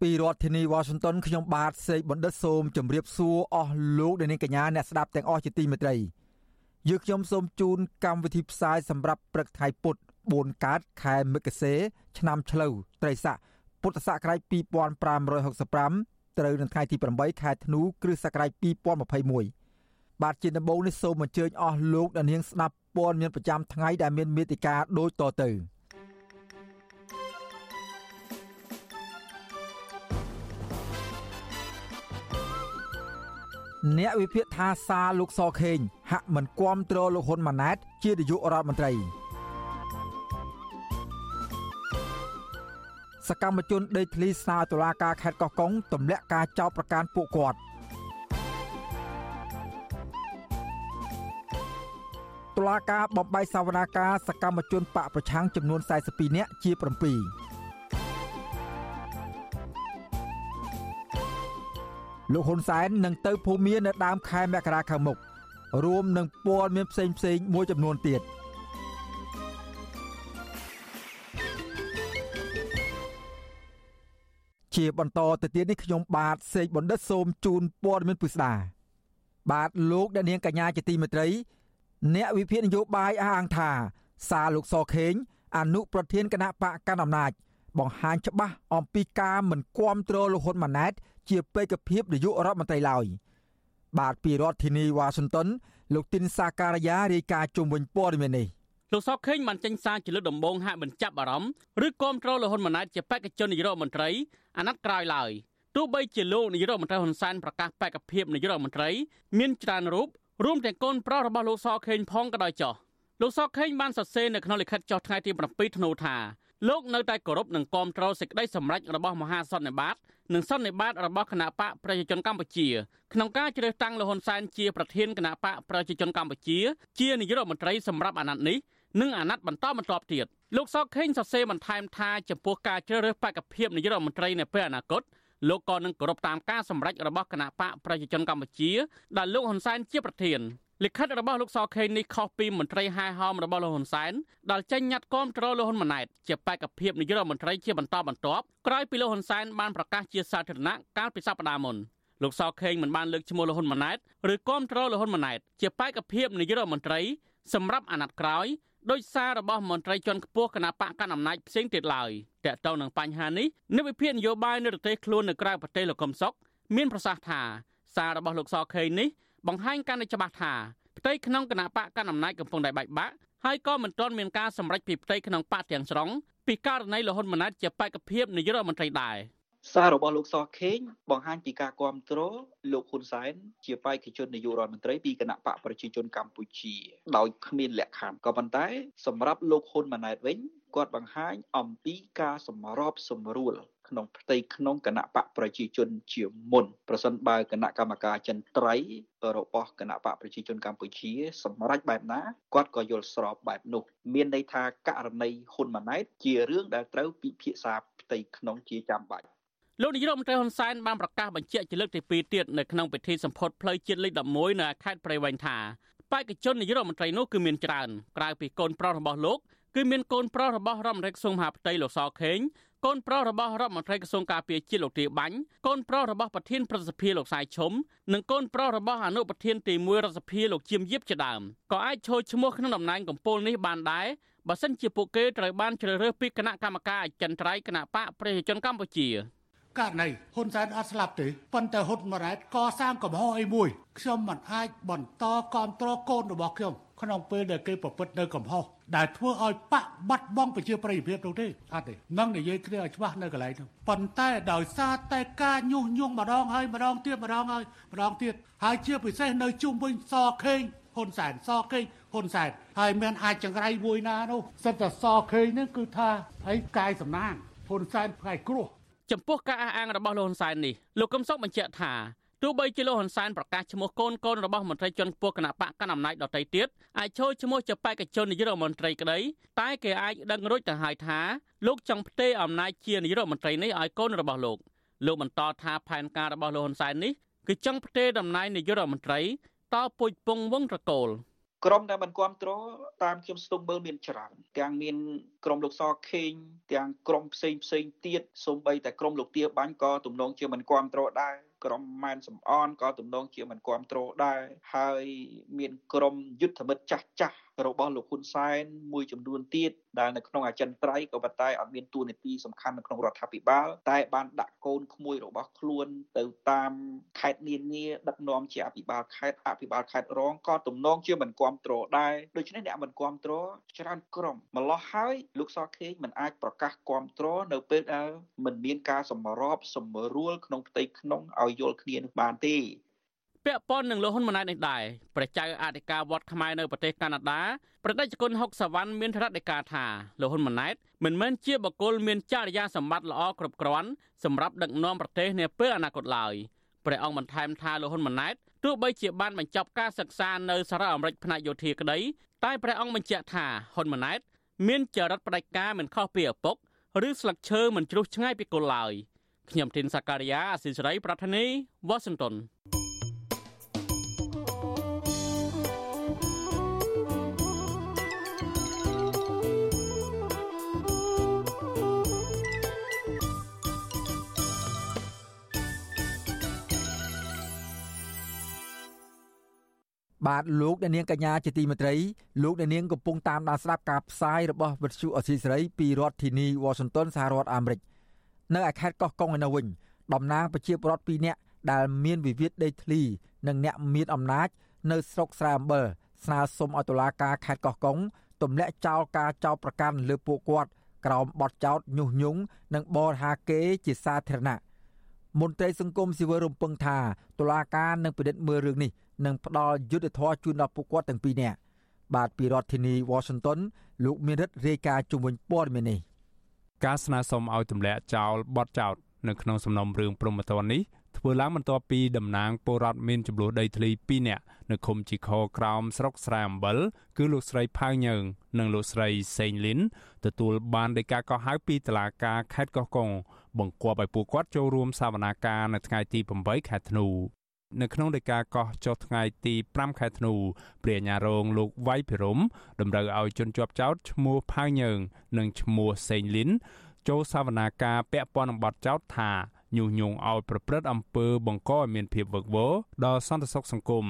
ពីរដ្ឋធានីវ៉ាស៊ីនតោនខ្ញុំបាទសេកបណ្ឌិតសូមជម្រាបសួរអស់លោកអ្នកនាងកញ្ញាអ្នកស្ដាប់ទាំងអស់ជាទីមេត្រីយើខ្ញុំសូមជូនកម្មវិធីផ្សាយសម្រាប់ព្រឹកថ្ងៃពុធ4កើតខែមិគសេឆ្នាំឆ្លូវត្រីស័កពុទ្ធសករាជ2565ត្រូវនៅថ្ងៃទី8ខែធ្នូគ្រិស្តសករាជ2021បាទជាដំបូងនេះសូមអញ្ជើញអស់លោកអ្នកនាងស្ដាប់ព័ត៌មានប្រចាំថ្ងៃដែលមានមេតិការដូចតទៅ។ អ្នកវិភាគថាសារលោកសខេងហាក់មិនគាំទ្រលោកហ៊ុនម៉ាណែត ជានាយករដ្ឋមន្ត្រីសកម្មជនដេកឃ្លីស្នើតុលាការខេត្តកោះកុងទម្លាក់ការចោទប្រកាន់ពួកគាត់តុលាការបំបីសវនាការសកម្មជនបកប្រឆាំងចំនួន42នាក់ជា7 លោកហ៊ុនសែននឹងទៅភូមានៅដើមខែមករាខាងមុខរួមនឹងព័ត៌មានផ្សេងផ្សេងមួយចំនួនទៀតជាបន្តទៅទៀតនេះខ្ញុំបាទសេកបណ្ឌិតសូមជូនព័ត៌មានពិស្ដាបាទលោកអ្នកនាងកញ្ញាជាទីមេត្រី អ្នកវិភាគនយោបាយអះអាងថា សារលោកសខេងអនុប្រធានគណៈបកកណ្ដាលអំណាច បង្ហាញច្បាស់អំពីការមិនគ្រប់គ្រងលោកហ៊ុនម៉ាណែត ជាបេក្ខភាពនាយករដ្ឋមន្ត្រីឡើយបាទពីរដ្ឋធានីវ៉ាស៊ីនតោនលោកទីនសាការីយ៉ារាយការណ៍ជុំវិញព័ត៌មាននេះលោកសកខេងបានចេញសារជាលើកដំបូងហាក់បញ្ចាប់អារម្មណ៍ឬគាំទ្រលោកហ៊ុនម៉ាណែតជាបេក្ខជននាយករដ្ឋមន្ត្រីអាណត្តិក្រោយឡើយទោះបីជាលោកនាយករដ្ឋមន្ត្រីហ៊ុនសែនប្រកាសបេក្ខភាពនាយករដ្ឋមន្ត្រីមានច្រើនរូបរួមទាំងកូនប្រុសរបស់លោកសខេងផងក៏ដោយចោះលោកសខេងបានសរសេរនៅក្នុងលិខិតចុះថ្ងៃទី7ធ្នូថា លោកនៅតែគោរពនិងគាំទ្រសេចក្តីសម្រេចរបស់មហាសន្និបាតនិងសន្និបាតរបស់គណៈបកប្រជាជនកម្ពុជាក្នុងការជ្រើសតាំងលហ៊ុនសែនជាប្រធានគណៈបកប្រជាជនកម្ពុជា ជានាយករដ្ឋមន្ត្រីសម្រាប់អាណត្តិនេះនិងអាណត្តិបន្តបន្ទាប់ទៀតលោកសកខេងសរសេរបន្ថែមថាចំពោះការជ្រើសរើសបកភាពនាយករដ្ឋមន្ត្រីនៅពេលអនាគតលោកក៏នឹងគោរពតាមការសម្រេចរបស់គណៈបកប្រជាជនកម្ពុជាដែលលោកហ៊ុនសែនជាប្រធាន លិខិតរបស់លោកសខេងនេះខុសពីមន្ត្រីហែហោមរបស់លោកហ៊ុនសែនដែលចេញញត្តិគាំទ្រលោកហ៊ុនម៉ាណែតជាបេក្ខភាពនាយករដ្ឋមន្ត្រីជាបន្តបន្ទាប់ក្រោយពីលោកហ៊ុនសែនបានប្រកាសជាសាធារណៈកាលពីសប្តាហ៍មុនលោកសខេងមិនបានលើកឈ្មោះលោកហ៊ុនម៉ាណែតឬគាំទ្រលោកហ៊ុនម៉ាណែតជាបេក្ខភាពនាយករដ្ឋមន្ត្រីសម្រាប់អាណត្តិក្រោយដោយសាររបស់មន្ត្រីជាន់ខ្ពស់គណៈបកកណ្ដាលអំណាចផ្សេងទៀតឡើយតើតើនឹងបញ្ហានេះនិវិភាននយោបាយនៅប្រទេសខ្លួននៅក្រៅប្រទេសលោកកឹមសុខមានប្រសាសន៍ថាសាររបស់លោកសខេងនេះ បង្ហាញកាន់តែច្បាស់ថាផ្ទៃក្នុងគណៈបកកណ្ដាលអំណាចកំពុងតែបែកបាក់ហើយក៏មិនទាន់មានការសម្រេចពីផ្ទៃក្នុងបកទាំងស្រុងពីករណីលហ៊ុនម៉ាណែតជាបេក្ខភាពនាយករដ្ឋមន្ត្រីដែរសាររបស់លោកសខេងបង្ហាញពីការគ្រប់គ្រងលោកហ៊ុនសែនជាបេក្ខជននាយករដ្ឋមន្ត្រីពីគណៈបកប្រជាជនកម្ពុជាដោយគ្មានលក្ខខណ្ឌក៏ប៉ុន្តែសម្រាប់លោកហ៊ុនម៉ាណែតវិញគាត់បង្ហាញអំពីការសម្របសម្រួល ក្នុងផ្ទៃក្នុងគណៈបកប្រជាជនជាមុនប្រសិនបើគណៈកម្មការចិនត្រៃរបស់គណៈបកប្រជាជនកម្ពុជា សម្រេចបែបណាគាត់ក៏យល់ស្របបែបនោះ មានន័យថាករណីហ៊ុនម៉ាណែតជារឿងដែលត្រូវពិភាក្សាផ្ទៃក្នុងជាចាំបាច់លោកនាយរដ្ឋមន្ត្រីហ៊ុនសែនបានប្រកាសបញ្ជាក់ជាលើកទី2ទៀតនៅក្នុងពិធីសម្ពោធផ្លូវជាតិលេខ11នៅខេត្តព្រៃវែងថាបេក្ខជននាយរដ្ឋមន្ត្រីនោះគឺមានច្រើនក្រៅពីកូនប្រុសរបស់លោកគឺមានកូនប្រុសរបស់រដ្ឋមន្ត្រីក្រសួងមហាផ្ទៃលោកសខេង កូនប្រុសរបស់រដ្ឋមន្ត្រីក្រសួងការពារជាតិលោកទាបាញ់កូនប្រុសរបស់ប្រធានប្រសិទ្ធិលោកសាយឈុំនិងកូនប្រុសរបស់អនុប្រធានទី1រដ្ឋសភាលោកជៀមយៀបជាដើមក៏អាចចូលឈ្មោះក្នុងតំណែងកម្ពូលនេះបានដែរបើសិនជាពួកគេត្រូវបានជ្រើសរើសពីគណៈកម្មការអចិន្ត្រៃយ៍គណៈបកប្រជាជនកម្ពុជាករណីហ៊ុនសែនអត់ស្លាប់ទេប៉ុន្តែហ៊ុនម៉ាណែតកសាងកំហុសអីមួយខ្ញុំមិនអាចបន្តគ្រប់គ្រងកូនរបស់ខ្ញុំ ក្នុងពេលដែលគេប្រព្រឹត្តនៅកំហុសដែលធ្វើឲ្យបាក់បាត់បង់ប្រជាប្រិយភាពនោះទេអត់ទេនឹងនិយាយគ្នាឲ្យច្បាស់នៅកន្លែងនោះប៉ុន្តែដោយសារតែការញុះញង់ម្ដងហើយម្ដងទៀតម្ដងហើយម្ដងទៀតហើយជាពិសេសនៅជុំវិញសខេងហ៊ុនសែនសខេងហ៊ុនសែនហើយមានអាចចង្រៃមួយណានោះសិតតែសខេងនឹងគឺថាហើយកាយសំណាងហ៊ុនសែនផ្កាយគ្រោះចំពោះការអះអាងរបស់លោកហ៊ុនសែននេះលោកកឹមសុខបញ្ជាក់ថា ទោះបីជាលោកហ៊ុនសែនប្រកាសឈ្មោះកូនកូនរបស់មន្ត្រីជាន់ខ្ពស់គណៈបកកណ្ដាលអំណាចដទៃទៀតអាចចូលឈ្មោះជាបេក្ខជននាយករដ្ឋមន្ត្រីក្តីតែគេអាចដឹងរួចទៅហើយថាលោកចង់ផ្ទេរអំណាចជានាយករដ្ឋមន្ត្រីនេះឲ្យកូនរបស់លោកលោកបន្តថាផែនការរបស់លោកហ៊ុនសែននេះគឺចង់ផ្ទេរតំណែងនាយករដ្ឋមន្ត្រីតពុជពងវងត្រកូលក្រុមដែលមិនគ្រប់គ្រងតាមខ្ញុំស្ទុំមើលមានច្រើនទាំងមាន ក្រុមលោកសខេងទាំងក្រុមផ្សេងផ្សេងទៀតសូម្បីតែក្រុមលោកទាបាញ់ក៏ទំនងជាមិនគ្រប់គ្រងដែរក្រុមម៉ែនសំអនក៏ទំនងជាមិនគ្រប់គ្រងដែរហើយមានក្រុមយុទ្ធមិត្តចាស់ចាស់របស់លោកហ៊ុនសែនមួយចំនួនទៀតដែលនៅក្នុងអចិន្ត្រៃយ៍ក៏ប៉ុន្តែអត់មានតួនាទីសំខាន់នៅក្នុងរដ្ឋាភិបាលតែបានដាក់កូនក្មួយរបស់ខ្លួនទៅតាមខេត្តនានាដឹកនាំជាអភិបាលខេត្តអភិបាលខេត្តរងក៏ទំនងជាមិនគ្រប់គ្រងដែរដូច្នេះអ្នកមិនគ្រប់គ្រងច្រើនក្រុមម្លោះហើយលោកសខេងមិនអាចប្រកាសគ្រប់គ្រងនៅពេលដែលមិនមានការសម្របសម្រួលក្នុងផ្ទៃក្នុងឲ្យយល់គ្នានោះបានទេពាក់ព័ន្ធនឹងលោកហ៊ុនម៉ាណែតនេះដែរព្រះចៅអធិការវត្តខ្មែរនៅប្រទេសកាណាដាប្រតិជនហុកសវណ្ណមានរដ្ឋដីកាថាលោកហ៊ុនម៉ាណែតមិនមែនជាបុគ្គលមានចរិយាសម្បត្តិល្អគ្រប់គ្រាន់សម្រាប់ដឹកនាំប្រទេសនាពេលអនាគតឡើយព្រះអង្គបន្ថែមថាលោកហ៊ុនម៉ាណែតទោះបីជាបានបញ្ចប់ការសិក្សានៅសហរដ្ឋអាមេរិកផ្នែកយោធាក្តីតែព្រះអង្គបញ្ជាក់ថាហ៊ុនម៉ាណែត មានចរិតផ្ដាច់ការមិនខុសពីឪពុកឬស្លឹកឈើមិនជ្រុះឆ្ងាយពីគល់ឡើយខ្ញុំធីនសាការីយ៉ាអសិសរីប្រធានីវ៉ាស៊ីនតោន បាទលោកអ្នកនាងកញ្ញាជាទីមេត្រីលោកអ្នកនាងកំពុងតាមដានស្ដាប់ការផ្សាយរបស់វិទ្យុអសីសេរីពីរដ្ឋធានី Washington សហរដ្ឋអាមេរិកនៅឯខេត្តកោះកុងឯនោះវិញតំណាងប្រជាពលរដ្ឋ2នាក់ដែលមានវិវាទដីធ្លី និងអ្នកមានអំណាច នៅស្រុកស្រែអំបិលស្នើសុំឲ្យតុលាការខេត្តកោះកុងទម្លាក់ចោលការចោទប្រកាន់លើពួកគាត់ក្រោមបទចោទញុះញង់និងបរិហាកេរជាសាធារណៈ មន្ត្រីសង្គមស៊ីវិលរំពឹងថាតុលាការនឹងពិនិត្យមើលរឿងនេះនិងផ្ដល់យុត្តិធម៌ជូនដល់ពួកគាត់ទាំងពីរនាក់បាទពីរដ្ឋធានី Washington លោកមានរិទ្ធរាយការណ៍ជុំវិញព័ត៌មាននេះការស្នើសុំឲ្យទម្លាក់ចោលបទចោទនៅក្នុងសំណុំរឿងព្រំប្រទាននេះធ្វើឡើងបន្ទាប់ពីតំណាងពលរដ្ឋមានចំនួនដីធ្លី2នាក់នៅឃុំជីខក្រោមស្រុកស្រែអំបិលគឺលោកស្រីផៅញើងនិងលោកស្រីសេងលីនទទួលបានដីកាកោះហៅពីតុលាការខេត្តកោះកុង បង្គាប់ឲ្យពួកគាត់ចូលរួមសវនាការនៅថ្ងៃទី8ខែធ្នូនៅក្នុងដីកាកោះចុះថ្ងៃទី5ខែធ្នូព្រះអាញារងលោកវៃភិរមតម្រូវឲ្យជនជាប់ចោតឈ្មោះផៅញើង និងឈ្មោះសេងលីនចូលសវនាការពាក់ព័ន្ធនឹងបទចោតថាញុះញង់ឲ្យប្រព្រឹត្តអំពើបង្កឲ្យមានភាពវឹកវរដល់សន្តិសុខសង្គម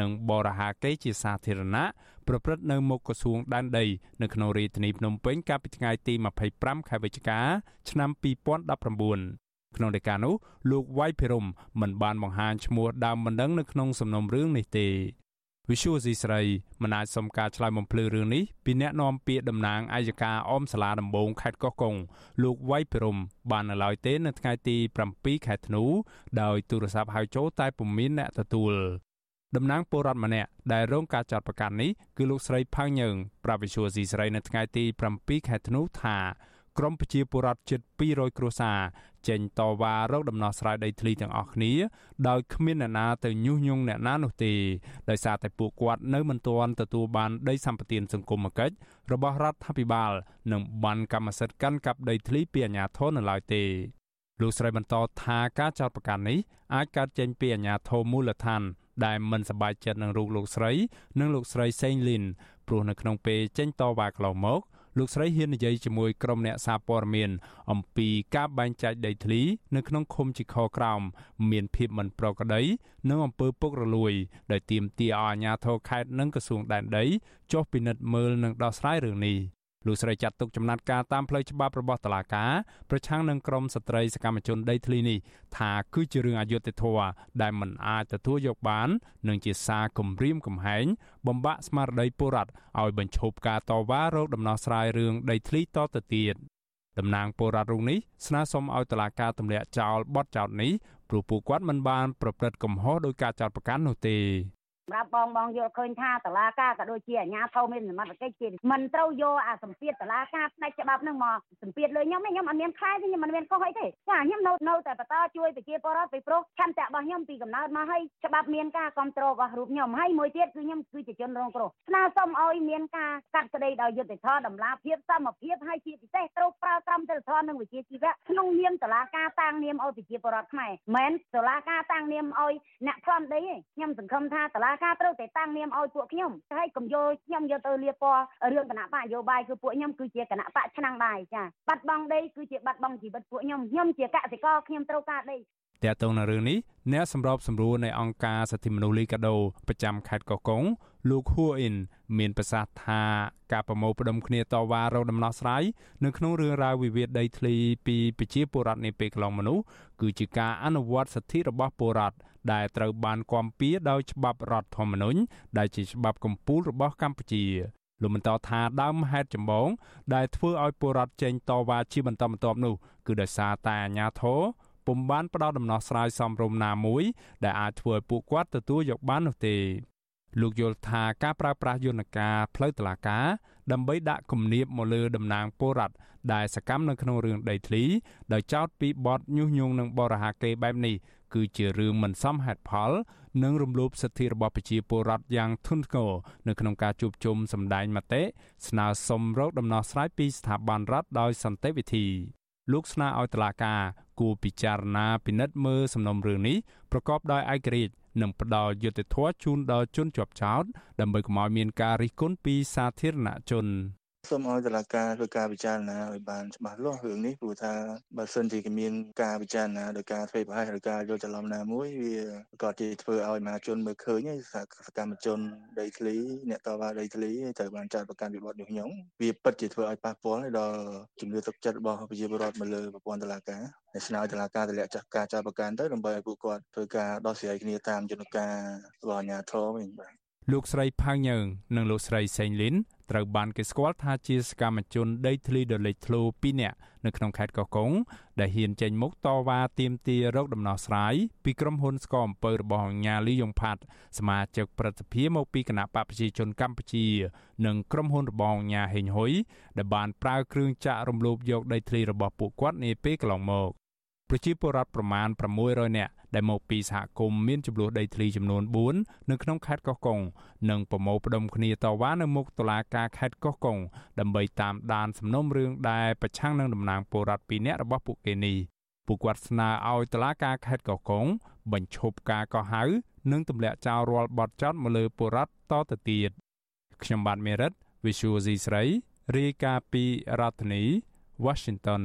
និងបរិហាកេរជាសាធារណៈ ប្រព្រឹត្តនៅមុខក្រសួងដែនដីនៅក្នុងរាជធានីភ្នំពេញកាលពីថ្ងៃទី25ខែវិច្ឆិកាឆ្នាំ2019ក្នុងដីកានោះលោកវៃភិរមមិនបានបង្ហាញឈ្មោះដើមបណ្ដឹងនៅក្នុងសំណុំរឿងនេះទេវិសុវស៊ីស្រីមិនអាចសុំការឆ្លើយបំភ្លឺរឿងនេះពីអ្នកនាំពាក្យតំណាងអัยការអមសាលាដំបងខេត្តកោះកុងលោកវៃភិរមបាននៅឡើយទេនៅថ្ងៃទី7ខែធ្នូដោយទូរស័ព្ទហៅចូលតែពុំមានអ្នកទទួល តំណាងពលរដ្ឋម្នាក់ដែលរងការចាត់ប្រកាន់នេះគឺលោកស្រីផៅញើងប្រាប់វិសុវស៊ីស្រីនៅថ្ងៃទី7ខែធ្នូថាក្រមប្រជាពលរដ្ឋជិត200គ្រួសារចេញតវ៉ារកដំណោះស្រាយដីធ្លីទាំងអស់គ្នាដោយគ្មានអ្នកណាទៅញុះញង់អ្នកណានោះទេដោយសារតែពួកគាត់នៅមិនទាន់ទទួលបានដីសម្បត្តិសង្គមគិច្ចរបស់រដ្ឋាភិបាលនិងបានកម្មសិទ្ធិកាន់កាប់ដីធ្លីពីអាជ្ញាធរនៅឡើយទេលោកស្រីបន្តថាការចោទប្រកាន់នេះអាចកើតចេញពីអាជ្ញាធរមូលដ្ឋាន ដែលមិនសប្បាយចិត្តនឹងរូបលោកស្រី និងលោកស្រីសេងលីនព្រោះនៅក្នុងពេលចេញតវ៉ាកន្លងមកលោកស្រីហ៊ាននិយាយជាមួយក្រុមអ្នកសារព័ត៌មាន អំពីការបែងចែកដីធ្លី នៅក្នុងឃុំជីខក្រោមមានភាពមិនប្រក្រតីនិងអំពើពុករលួយដោយទាមទារឲ្យអាជ្ញាធរខេត្តនិងក្រសួងដែនដីចុះពិនិត្យមើលនិងដោះស្រាយរឿងនេះ លោកស្រីចាត់ទុកចំណាត់ការតាមផ្លូវច្បាប់របស់តុលាការប្រឆាំងនឹងក្រមស្ត្រីសកម្មជនដីធ្លីនេះថាគឺជារឿងអយុត្តិធម៌ដែលមិនអាចទទួលយកបាន និងជាសារគំរាមកំហែងបំបាក់ស្មារតីពលរដ្ឋឲ្យបញ្ឈប់ការតវ៉ារោគដំណោះស្រាយរឿងដីធ្លីតទៅទៀតតំណាងពលរដ្ឋរូបនេះស្នើសុំឲ្យតុលាការទម្លាក់ចោលបទចោទនេះព្រោះពួកគាត់មិនបានប្រព្រឹត្តកំហុសដោយការចោទប្រកាន់នោះទេ សម្រាប់បងបងយល់ឃើញថាតឡាការក៏ដូចជាអាជ្ញាធរមានសមត្ថកិច្ចជាមិនត្រូវយកអាសម្ពាធតឡាការផ្នែកច្បាប់នឹងមកសម្ពាធលើខ្ញុំទេខ្ញុំអត់មានខ្លាចទេខ្ញុំមិនមានខុសអីទេចាខ្ញុំនៅនៅតែបន្តជួយប្រជាពលរដ្ឋពីព្រោះឆន្ទៈរបស់ខ្ញុំពីកំណើតមកហើយច្បាប់មានការគ្រប់គ្រងរបស់រូបខ្ញុំហើយមួយទៀតគឺខ្ញុំគឺជាជនរងគ្រោះស្នើសុំឲ្យមានការកាត់ក្តីដោយយុត្តិធម៌តម្លាភាពសមភាពហើយជាពិសេសត្រូវប្រើក្រមសីលធម៌និងវិជ្ជាជីវៈក្នុងនាមតឡាការតាំងនាមឲ្យប្រជាពលរដ្ឋខ្មែរមិនតឡាការតាំងនាមឲ្យអ្នកផ្លន់ដីទេខ្ញុំសង្ឃឹមថាតឡាការត្រូវតែតាំងនាមឲ្យពួកខ្ញុំហើយកុំយកខ្ញុំយកទៅលៀបពណ៌រឿងគណៈបកនយោបាយគឺពួកខ្ញុំគឺជាគណៈបកឆ្នាំងដែរចាបាត់បង់ដីគឺជាបាត់បង់ជីវិតពួកខ្ញុំខ្ញុំជាកសិករខ្ញុំត្រូវការដីតើតើនៅរឿងនេះអ្នកសម្របសម្រួលនៃអង្គការសិទ្ធិមនុស្សលីកាដូប្រចាំខេត្តកោះកុងលោកហួអ៊ីនមានប្រសាសន៍ថាការប្រមូលផ្ដុំគ្នាតវ៉ារកដំណោះស្រាយនៅក្នុងរឿងរ៉ាវវិវាទដីធ្លីពីប្រជាពលរដ្ឋនាពេលកន្លងមកនោះគឺជាការអនុវត្តសិទ្ធិរបស់ពលរដ្ឋ ដែលត្រូវបានគាំពៀដោយច្បាប់រដ្ឋធម្មនុញ្ញដែលជាច្បាប់កម្ពុជារបស់កម្ពុជាលោកបន្តថាដើមហេតុចម្បង ដែលធ្វើឲ្យពលរដ្ឋចេញតវ៉ាជាបន្តបន្ទាប់នោះគឺដោយសារតែអាញាធរពុំបានផ្ដល់ដំណោះស្រាយសមរម្យណាមួយដែលអាចធ្វើឲ្យពួកគាត់ទទួលយកបាននោះទេលោកយល់ថាការប្រើប្រាស់យន្តការផ្លូវតុលាការដើម្បីដាក់គំនាបមកលើតំណាងពលរដ្ឋដែលសកម្មនៅក្នុងរឿងដីធ្លីដោយចោទពីបទញុះញង់នឹងបរិហាកេបែបនេះ គឺជារឿងមិនសមហេតុផល និងរំលោភសិទ្ធិរបស់ប្រជាពលរដ្ឋយ៉ាងធ្ងន់ធ្ងរនៅក្នុងការជួបជុំសម្ដែងមតិស្នើសុំរកដំណោះស្រាយពីស្ថាប័នរដ្ឋដោយសន្តិវិធីលោកស្នើឲ្យតុលាការគួរពិចារណាពិនិត្យមើលសំណុំរឿងនេះប្រកបដោយឯករាជ្យនិងផ្ដល់យុត្តិធម៌ជូនដល់ជនជាប់ចោតដើម្បីកុំឲ្យមានការរិះគន់ពីសាធារណជន សូមឲ្យតុលាការធ្វើការពិចារណាឲ្យបានច្បាស់លាស់រឿងនេះព្រោះថាបើសិនជាមានការពិចារណាដោយការធ្វើប្រហែសឬការយល់ច្រឡំណាមួយវាក៏ជាធ្វើឲ្យមហាជនមើលឃើញសកម្មជនដីធ្លីអ្នកតវ៉ាដីធ្លីត្រូវបានចាត់ប្រកាន់វិបត្តិញុះញង់វាពិតជាធ្វើឲ្យប៉ះពាល់ដល់ជំនឿទឹកចិត្តរបស់ប្រជាពលរដ្ឋមកលើប្រព័ន្ធតុលាការហើយស្នើតុលាការទម្លាក់ចាស់ការចាត់ប្រកាន់ទៅដើម្បីឲ្យពួកគាត់ធ្វើការដោះស្រាយគ្នាតាមយន្តការរបស់អាជ្ញាធរវិញបាទ លោកស្រីផៅញើងនិងលោកស្រីសេងលីនត្រូវបានគេស្គាល់ថាជាសកម្មជនដីធ្លីដ៏លេចធ្លោ2នាក់នៅក្នុងខេត្តកោះកុងដែលហ៊ានចេញមុខតវ៉ាទាមទាររកដំណោះស្រាយពីក្រុមហ៊ុនស្គរអំពើរបស់អញ្ញាលីយ៉ុងផាត់សមាជិកប្រតិភិមកពីគណៈបកប្រជាជនកម្ពុជា និងក្រុមហ៊ុនរបស់អញ្ញាហេងហ៊ុយដែលបានប្រើគ្រឿងចាក់រំលោភយកដីធ្លីរបស់ពួកគាត់នាពេលកន្លងមក ប្រជាពលរដ្ឋប្រមាណ600នាក់ដែលមកពីសហគមន៍មានចំនួនដីធ្លីចំនួន4នៅក្នុងខេត្តកោះកុងនិងប្រមូលផ្ដុំគ្នាតវ៉ានៅមុខតុលាការខេត្តកោះកុងដើម្បីតាមដានសំណុំរឿងដែលប្រឆាំងនឹងតំណាងពលរដ្ឋ2នាក់របស់ពួកគេនេះពួកគាត់ស្នើឲ្យតុលាការខេត្តកោះកុងបញ្ឈប់ការកោះហៅនិងទម្លាក់ចោលរាល់បទចោទមកលើពលរដ្ឋតទៅទៀតខ្ញុំបាទមេរិត Visual C ស្រីរាយការណ៍ពីរដ្ឋធានី Washington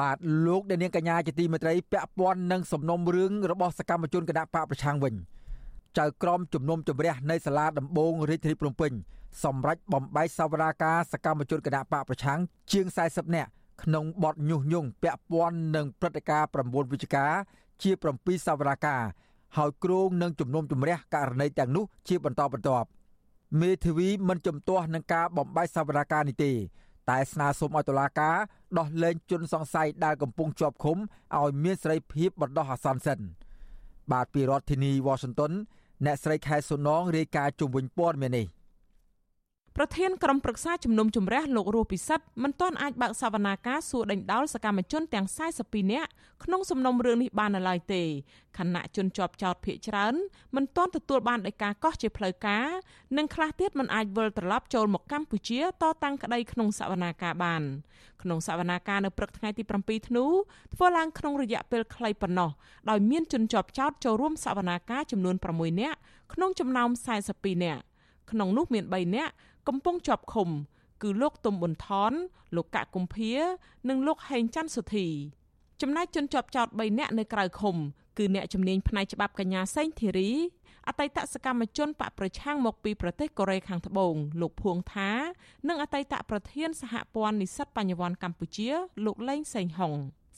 បាទលោកអ្នកនាងកញ្ញាជាទីមេត្រីពាក់ព័ន្ធនឹងសំណុំរឿងរបស់សកម្មជនគណៈបកប្រឆាំងវិញចៅក្រមជំនុំជម្រះនៃសាលាដំបងរាជធានីភ្នំពេញសម្រាប់បំបីសវនាការសកម្មជនគណៈបកប្រឆាំងជាង40នាក់ក្នុងបទញុះញង់ពាក់ព័ន្ធនឹងព្រឹត្តិការណ៍9វិច្ឆិកាជា7សវនាការហើយគ្រងនឹងជំនុំជម្រះករណីទាំងនោះជាបន្តបន្ទាប់មេធាវីមិនជំទាស់នឹងការបំបីសវនាការនេះទេ តែស្នើសុំឲ្យតុលាការដោះលែងជនសង្ស័យដែលកំពុងជាប់ឃុំឲ្យមានសេរីភាពបណ្ដោះអាសន្នសិនបាទពីរដ្ឋធានី Washington អ្នកស្រីខែសុនងរាយការណ៍ជុំវិញព័ត៌មាននេះ ប្រធានក្រុមប្រឹក្សាជំនុំជម្រះលោករស់ពិសិដ្ឋមិនទាន់អាចបើកសវនាការសួរដេញដោលសកម្មជនទាំង42នាក់ក្នុងសំណុំរឿងនេះបាននៅឡើយទេខណៈជនជាប់ចោតភៀកច្រើនមិនទាន់ទទួលបានដីកាកោះជាផ្លូវការនិងខ្លះទៀតមិនអាចវិលត្រឡប់ចូលមកកម្ពុជាតតាំងក្តីក្នុងសវនាការបានក្នុងសវនាការនៅព្រឹកថ្ងៃទី7ធ្នូធ្វើឡើងក្នុងរយៈពេលខ្លីប៉ុណ្ណោះដោយមានជនជាប់ចោតចូលរួមសវនាការចំនួន6នាក់ក្នុងចំណោម42នាក់ក្នុងនោះមាន3នាក់ កំពុងជាប់ឃុំ គឺលោកទុំប៊ុនថនលោកកកគុម្ភានិងលោកហេងច័ន្ទសុធីចំណែកជនជាប់ចោត3នាក់នៅក្រៅឃុំគឺអ្នកជំនាញផ្នែកច្បាប់កញ្ញាសេងធីរីអតីតសកម្មជនបកប្រឆាំងមកពីប្រទេសកូរ៉េខាងត្បូងលោកភួងថា និងអតីតប្រធានសហព័ន្ធនិស្សិតបញ្ញវន្តកម្ពុជា លោកលេងសេងហុង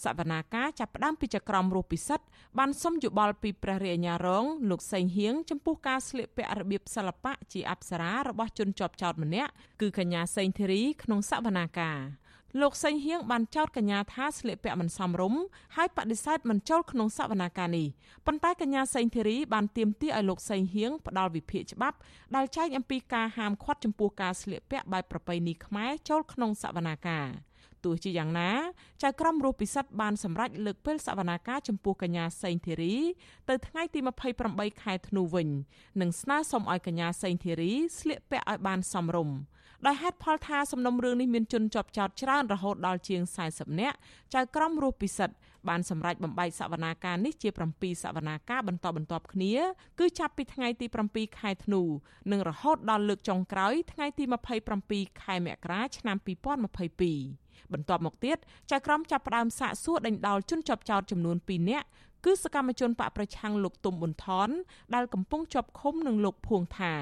សវនាការចាប់ផ្ដើមពីចក្រមរស់ពិសិដ្ឋបានសុំយោបល់ពីព្រះរាជអាជ្ញារងលោកសេងហៀងចំពោះការស្លៀកពាក់របៀបសិល្បៈជាអប្សរារបស់ជនជាប់ចោតម្នាក់គឺកញ្ញាសេងធីរីក្នុងសវនាការលោកសេងហៀងបានចោទកញ្ញាថាស្លៀកពាក់មិនសមរម្យហើយបដិសេធមិនចូលក្នុងសវនាការនេះប៉ុន្តែកញ្ញាសេងធីរីបានទាមទារឲ្យលោកសេងហៀងផ្ដល់វិភាគច្បាប់ដែលចែងអំពីការហាមឃាត់ចំពោះការស្លៀកពាក់បែបប្រពៃណីខ្មែរចូលក្នុងសវនាការ ទោះជាយ៉ាងណាចៅក្រមរស់ពិសិដ្ឋបានសម្រេចលើកពេលសវនាការចំពោះកញ្ញាសេងធីរីទៅថ្ងៃទី28ខែធ្នូវិញនិងស្នើសុំឲ្យកញ្ញាសេងធីរីស្លៀកពាក់ឲ្យបានសមរម្យដោយហេតុផលថាសំណុំរឿងនេះមានជនជាប់ចោតច្រើនរហូតដល់ជាង40នាក់ចៅក្រមរស់ពិសិដ្ឋបានសម្រេចបំបែកសវនាការនេះជា7សវនាការបន្តបន្ទាប់គ្នាគឺចាប់ពីថ្ងៃទី7ខែធ្នូនិងរហូតដល់លើកចុងក្រោយថ្ងៃទី27ខែមករាឆ្នាំ2022 បន្ទាប់មកទៀតចៅក្រមចាប់ផ្ដើមសាកសួរដេញដោលជនជាប់ចោតចំនួន2នាក់គឺសកម្មជនបកប្រឆាំងលោកទុំប៊ុនថនដែលកំពុងជាប់ឃុំនឹងលោកភួងថា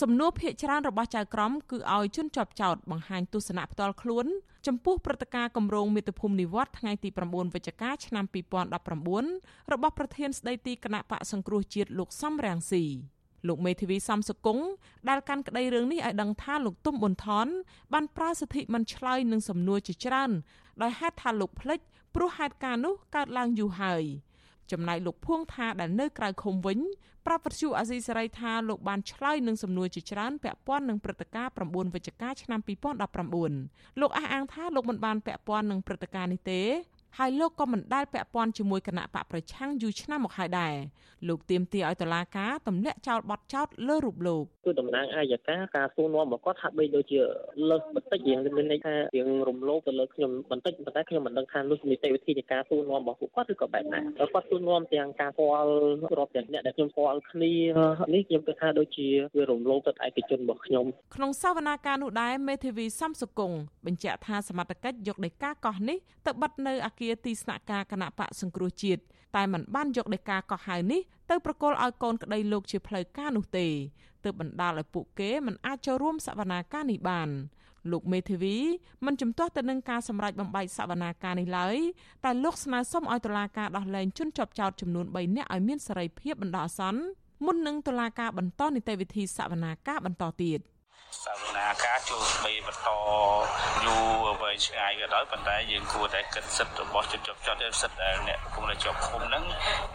សំណួរភាកច្រើនរបស់ចៅក្រមគឺឲ្យជនជាប់ចោតបង្ហាញទស្សនៈផ្ទាល់ខ្លួនចំពោះព្រឹត្តិការណ៍គម្រោងមាតុភូមិនិវត្តថ្ងៃទី9វិច្ឆិកាឆ្នាំ2019របស់ប្រធានស្ដីទីគណៈបកសង្គ្រោះជាតិលោកសំរាំងស៊ី លោកមេធាវីសំសុគង្គដែលកាន់ក្តីរឿងនេះឲ្យដឹងថាលោកទុំប៊ុនថនបានប្រើសិទ្ធិមិនឆ្លើយនឹងសំណួរជាច្រើនដោយហេតុថាលោកភ្លេចព្រោះហេតុការណ៍នោះកើតឡើងយូរហើយចំណែកលោកភួងថាដែលនៅក្រៅឃុំវិញប្រាប់វិទ្យុអាស៊ីសេរីថាលោកបានឆ្លើយនឹងសំណួរជាច្រើនពាក់ព័ន្ធនឹងព្រឹត្តិការណ៍9វិច្ឆិកាឆ្នាំ2019លោកអះអាងថាលោកមិនបានពាក់ព័ន្ធនឹងព្រឹត្តិការណ៍នេះទេ ហើយលោកក៏មិនដែលពាក់ព័ន្ធជាមួយគណៈបកប្រឆាំងយូរឆ្នាំមកហើយដែរលោកទៀមទាឲ្យតុលាការទម្លាក់ចោលបទចោទលើរូបលោកគឺតំណាងអាយកាការសួរនាំរបស់គាត់ហាក់បីដូចជាលើសបន្តិចយ៉ាងមានន័យថារៀងរំលោភទៅលើខ្ញុំបន្តិចប៉ុន្តែខ្ញុំមិនដឹងថានោះនីតិវិធីនៃការសួរនាំរបស់ពួកគាត់ឬក៏បែបណាគាត់សួរនាំទាំងការស្គាល់រាប់ទាំងអ្នកដែលខ្ញុំស្គាល់គ្នានេះខ្ញុំគិតថាដូចជាវារំលោភទៅឯកជនរបស់ខ្ញុំក្នុងសវនាការនោះដែរមេធាវីសំសុគងបញ្ជាក់ថាសមត្ថកិច្ចយកដីកាកោះនេះទៅបិទនៅអគារទីស្នាក់ការគណៈបកសង្គ្រោះជាតិតែมันបានយកដីកាកោះហៅនេះទៅប្រកល់ឲ្យកូនក្តីលោកជាផ្លូវការនោះទេទើបបណ្ដាលឲ្យពួកគេមិនអាចចូលរួមសវនាការនេះបានលោកមេធាវីមិនជំទាស់ទៅនឹងការសម្រេចបំបែកសវនាការនេះឡើយតែលោកស្នើសុំឲ្យតុលាការដោះលែងជនជាប់ចោតចំនួន3នាក់ឲ្យមានសេរីភាពបណ្ដោះអាសន្នមុននឹងតុលាការបន្តនីតិវិធីសវនាការបន្តទៀត។ សវនាការចូលបីបន្តយូរវែងឆ្ងាយក៏ដោយប៉ុន្តែយើងគួរតែគិតសិទ្ធិរបស់ជនជាប់ចោតសិទ្ធិដែលអ្នកកំពុងតែជាប់ឃុំហ្នឹង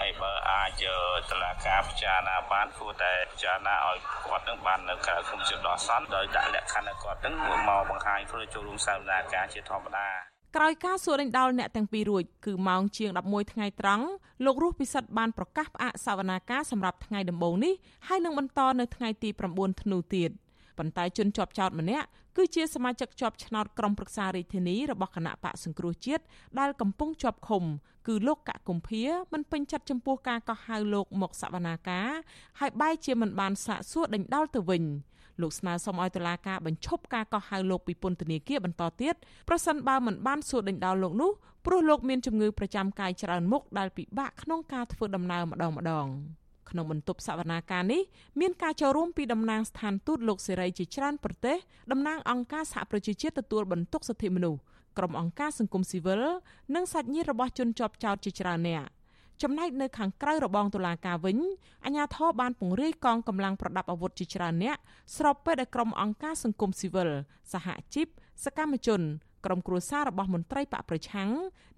ហើយបើអាចតឡាការពិចារណាបានគួរតែពិចារណាឲ្យគាត់នឹងបាននៅក្រៅឃុំជាដោះសន្នដោយដាក់លក្ខខណ្ឌឲ្យគាត់នឹងមកបង្ហាញខ្លួនចូលរួមសវនាការជាធម្មតាក្រោយការសួរដេញដោលអ្នកទាំងពីររួចគឺម៉ោងជាង11ថ្ងៃត្រង់លោករស់ពិសិដ្ឋបានប្រកាសផ្អាកសវនាការសម្រាប់ថ្ងៃដំបូងនេះហើយនឹងបន្តនៅថ្ងៃទី9ធ្នូទៀត ប៉ុន្តែជនជាប់ចោតម្នាក់គឺជាសមាជិកជាប់ឆ្នោតក្រុមប្រឹក្សារាជធានីរបស់គណៈបកសង្គ្រោះជាតិដែលកំពុងជាប់ឃុំ គឺលោកកកុម្ភាមិនពេញចិត្តចំពោះការកោះហៅលោកមកសវនាការហើយបែរជាមិនបានសាកសួរដេញដោលទៅវិញលោកស្នើសុំឲ្យតុលាការបញ្ឈប់ការកោះហៅលោកពីពន្ធនាគារបន្តទៀតប្រសិនបើមិនបានសួរដេញដោលលោកនោះព្រោះលោកមានជំងឺប្រចាំកាយច្រើនមុខដែលពិបាកក្នុងការធ្វើដំណើរម្ដងម្ដង។ ក្នុងបន្ទប់សវនាការនេះមានការចូលរួមពីតំណាងស្ថានទូតលោកសេរីជាច្រើនប្រទេសតំណាងអង្គការសហប្រជាជាតិទទួលបន្ទុកសិទ្ធិមនុស្សក្រុមអង្គការសង្គមស៊ីវិលនិងសាច់ញាតិរបស់ជនជាប់ចោតជាច្រើនអ្នកចំណែកនៅខាងក្រៅរបងតុលាការវិញអាជ្ញាធរបានពង្រាយកងកម្លាំងប្រដាប់អាវុធជាច្រើនអ្នកស្របពេលដែលក្រុមអង្គការសង្គមស៊ីវិលសហជីពសកម្មជនក្រុមគ្រួសាររបស់មន្ត្រីបកប្រឆាំង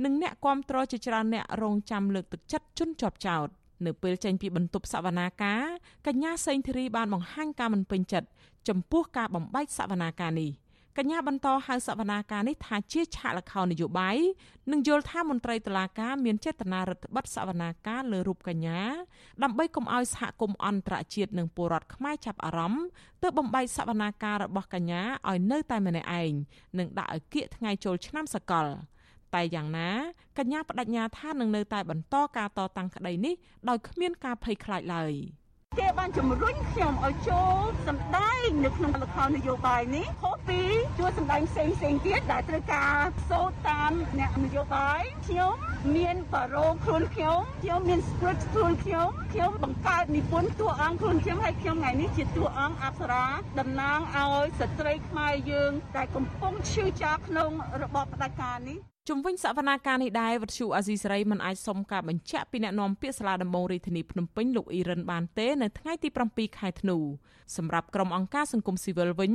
និងអ្នកគាំទ្រជាច្រើនអ្នករងចាំលើកទឹកចិត្តជនជាប់ចោត។ នៅពេលចេញពីបន្ទប់សវនាការកញ្ញាសេងធីរីបានបង្ហាញការមិនពេញចិត្តចំពោះការបំបែកសវនាការនេះកញ្ញាបន្តហៅសវនាការនេះថាជាឆាកលខោនយោបាយនិងយល់ថាមន្ត្រីតុលាការមានចេតនារដ្ឋបတ်សវនាការលើរូបកញ្ញាដើម្បីកុំឲ្យសហគមន៍អន្តរជាតិនិងពលរដ្ឋខ្មែរចាប់អារម្មណ៍ទើបបំបែកសវនាការរបស់កញ្ញាឲ្យនៅតែម្នាក់ឯងនិងដាក់ឲ្យគៀកថ្ងៃចូលឆ្នាំសកល តែយ៉ាងណាកញ្ញាបដិញ្ញាថានឹងនៅតែបន្តការតតាំងក្តីនេះដោយគ្មានការភ័យខ្លាចឡើយ។គេបានជំរុញខ្ញុំឲ្យចូលសម្ដែងនៅក្នុងលខោននយោបាយនេះខុសពីជួយសម្ដែងផ្សេងផ្សេងទៀតដែលត្រូវការសូត្រតាមអ្នកនយោបាយខ្ញុំមានបារោខ្លួនខ្ញុំខ្ញុំមាន script ខ្លួនខ្ញុំខ្ញុំបង្កើតនិពន្ធតួអង្គខ្លួនខ្ញុំហើយខ្ញុំថ្ងៃនេះជាតួអង្គអប្សរាតំណាងឲ្យស្ត្រីខ្មែរយើងដែលកំពុងឈឺចាប់ក្នុងរបបផ្ដាច់ការនេះ ជំវិញសវនាការនេះដែរវត្ថុអាស៊ីសេរីមិនអាចសុំការបញ្ជាក់ពីអ្នកនាំពាក្យសាលាដំបងរាជធានីភ្នំពេញលោកអ៊ីរ៉ានបានទេនៅថ្ងៃទី7ខែធ្នូសម្រាប់ក្រុមអង្គការសង្គមស៊ីវិលវិញ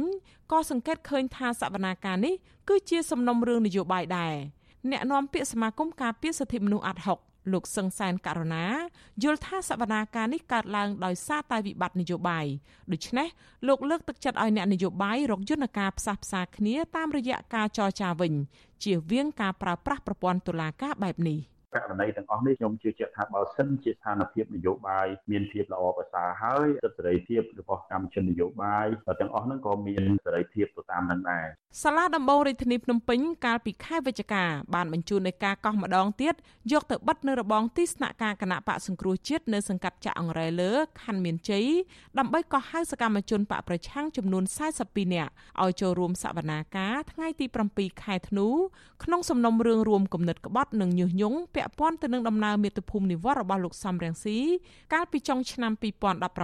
ក៏សង្កេតឃើញថាសវនាការនេះគឺជាសំណុំរឿងនយោបាយដែរអ្នកនាំពាក្យសមាគមការពារសិទ្ធិមនុស្សអាត់ហុក លោកសឹងសែនករណាយល់ថាសវនាការនេះកើតឡើងដោយសារតែវិបត្តិនយោបាយដូច្នេះលោកលើកទឹកចិត្តឲ្យអ្នកនយោបាយរកយន្តការផ្សះផ្សាគ្នាតាមរយៈការចរចាវិញជៀសវាងការប្រើប្រាស់ប្រព័ន្ធតុលាការបែបនេះ។ ករណីទាំងអស់នេះខ្ញុំជឿជាក់ថាបើសិនជាស្ថានភាពនយោបាយមានភាពល្អប្រសើរហើយសិទ្ធិសេរីភាពរបស់កម្មជននយោបាយទាំងអស់ហ្នឹងក៏មានសេរីភាពទៅតាមនឹងដែរសាលាដំបងរាជធានីភ្នំពេញកាលពីខែវិច្ឆិកាបានបញ្ជូននៃការកោះម្ដងទៀតយកទៅបិទនៅរបងទីស្នាក់ការគណៈបកសង្គ្រោះជាតិនៅសង្កាត់ចាក់អង្រែលើខណ្ឌមានជ័យដើម្បីកោះហៅសកម្មជនបកប្រឆាំងចំនួន42នាក់ឲ្យចូលរួមសវនាការថ្ងៃទី7ខែធ្នូក្នុងសំណុំរឿងរួមគំនិតក្បត់និងញុះញង់ពាក់ព័ន្ធទៅនឹងដំណើរមាតុភូមិនិវត្តរបស់លោកសំរងស៊ីកាលពីចុងឆ្នាំ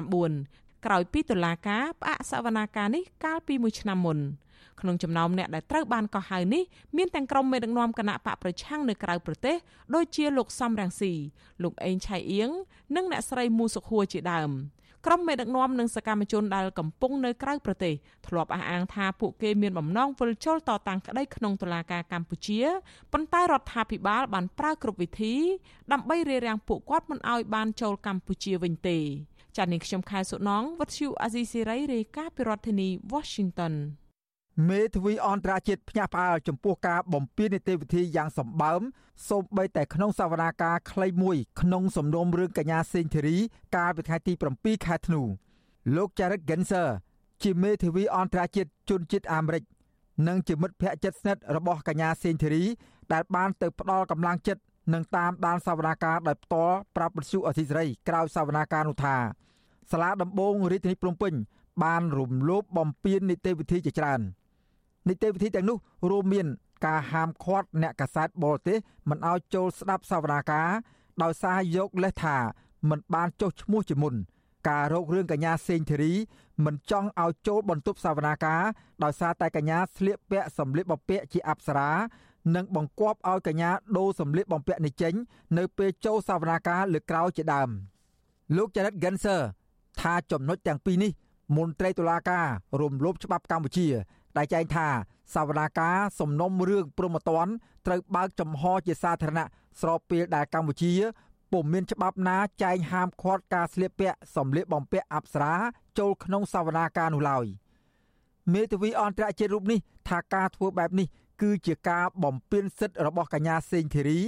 2019ក្រោយពីតុលាការផ្អាកសវនាការនេះកាលពីមួយឆ្នាំមុនក្នុងចំណោមអ្នកដែលត្រូវបានកោះហៅនេះមានទាំងក្រុមមេដឹកនាំគណៈបកប្រឆាំងនៅក្រៅប្រទេសដូចជាលោកសំរងស៊ីលោកអេងឆៃអៀងនិងអ្នកស្រីមូសុខួរជាដើម ក្រុមមេដឹកនាំនិងសកម្មជនដែលកំពុងនៅក្រៅប្រទេសធ្លាប់អះអាងថាពួកគេមានបំណងវិលជុលតតាំងក្តីក្នុងតុលាការកម្ពុជាប៉ុន្តែរដ្ឋាភិបាលបានប្រើគ្រប់វិធីដើម្បីរារាំងពួកគាត់មិនឲ្យបានចូលកម្ពុជាវិញទេចា៎នាងខ្ញុំខែសុណងវັດឈូអាស៊ីសេរីរាយការណ៍ពីរដ្ឋធានី Washington មេធាវីអន្តរជាតិភ្ញាក់ផ្អើលចំពោះការបំពេញនីតិវិធីយ៉ាងសម្បើមសូម្បីតែក្នុងសវនាការខ្លីមួយក្នុងសំណុំរឿងកញ្ញាសេងធីរីកាលពីថ្ងៃទី7ខែធ្នូលោក Jared Genser ជាមេធាវីអន្តរជាតិជនជាតិអាមេរិកនិងជាមិត្តភក្តិជិតស្និទ្ធរបស់កញ្ញាសេងធីរីដែលបានទៅផ្ដល់កម្លាំងចិត្តនិងតាមដានសវនាការដោយផ្ទាល់ប្រាប់បទសុអធិសរីក្រោយសវនាការនោះថាសាលាដំបងរាជធានីភ្នំពេញបានរំលោភបំពាននីតិវិធីជាច្រើន។ នីតិវិធីទាំងនោះរួមមានការហាមឃាត់អ្នកកាសែតបរទេសមិនឲ្យចូលស្ដាប់សវនាការដោយសារយកលេសថាមិនបានចុះឈ្មោះជាមុន ការរោគរឿងកញ្ញាសេងធីរីមិនចង់ឲ្យចូលបន្ទប់សវនាការដោយសារតែកញ្ញាស្លៀកពាក់សម្លៀកបំពាក់ជាអប្សរានិងបង្គាប់ឲ្យកញ្ញាដូរសម្លៀកបំពាក់នេះចេញ នៅពេលចូលសវនាការលើក្រោយជាដើមលោក Janet Genser ថាចំណុចទាំងពីរនេះមន្ត្រីតុលាការរំលោភច្បាប់កម្ពុជា ដែលចែងថាសវនាការសំណុំរឿងព្រមត្តនត្រូវបើកចំហជាសាធារណៈស្របពេលដែលកម្ពុជាពុំមានច្បាប់ណាចែងហាមឃាត់ការស្លៀកពាក់សម្លៀកបំពាក់អប្សរាចូលក្នុងសវនាការនោះឡើយមេធាវីអន្តរជាតិរូបនេះថាការធ្វើបែបនេះគឺជាការបំពានសិទ្ធិរបស់កញ្ញាសេងធីរី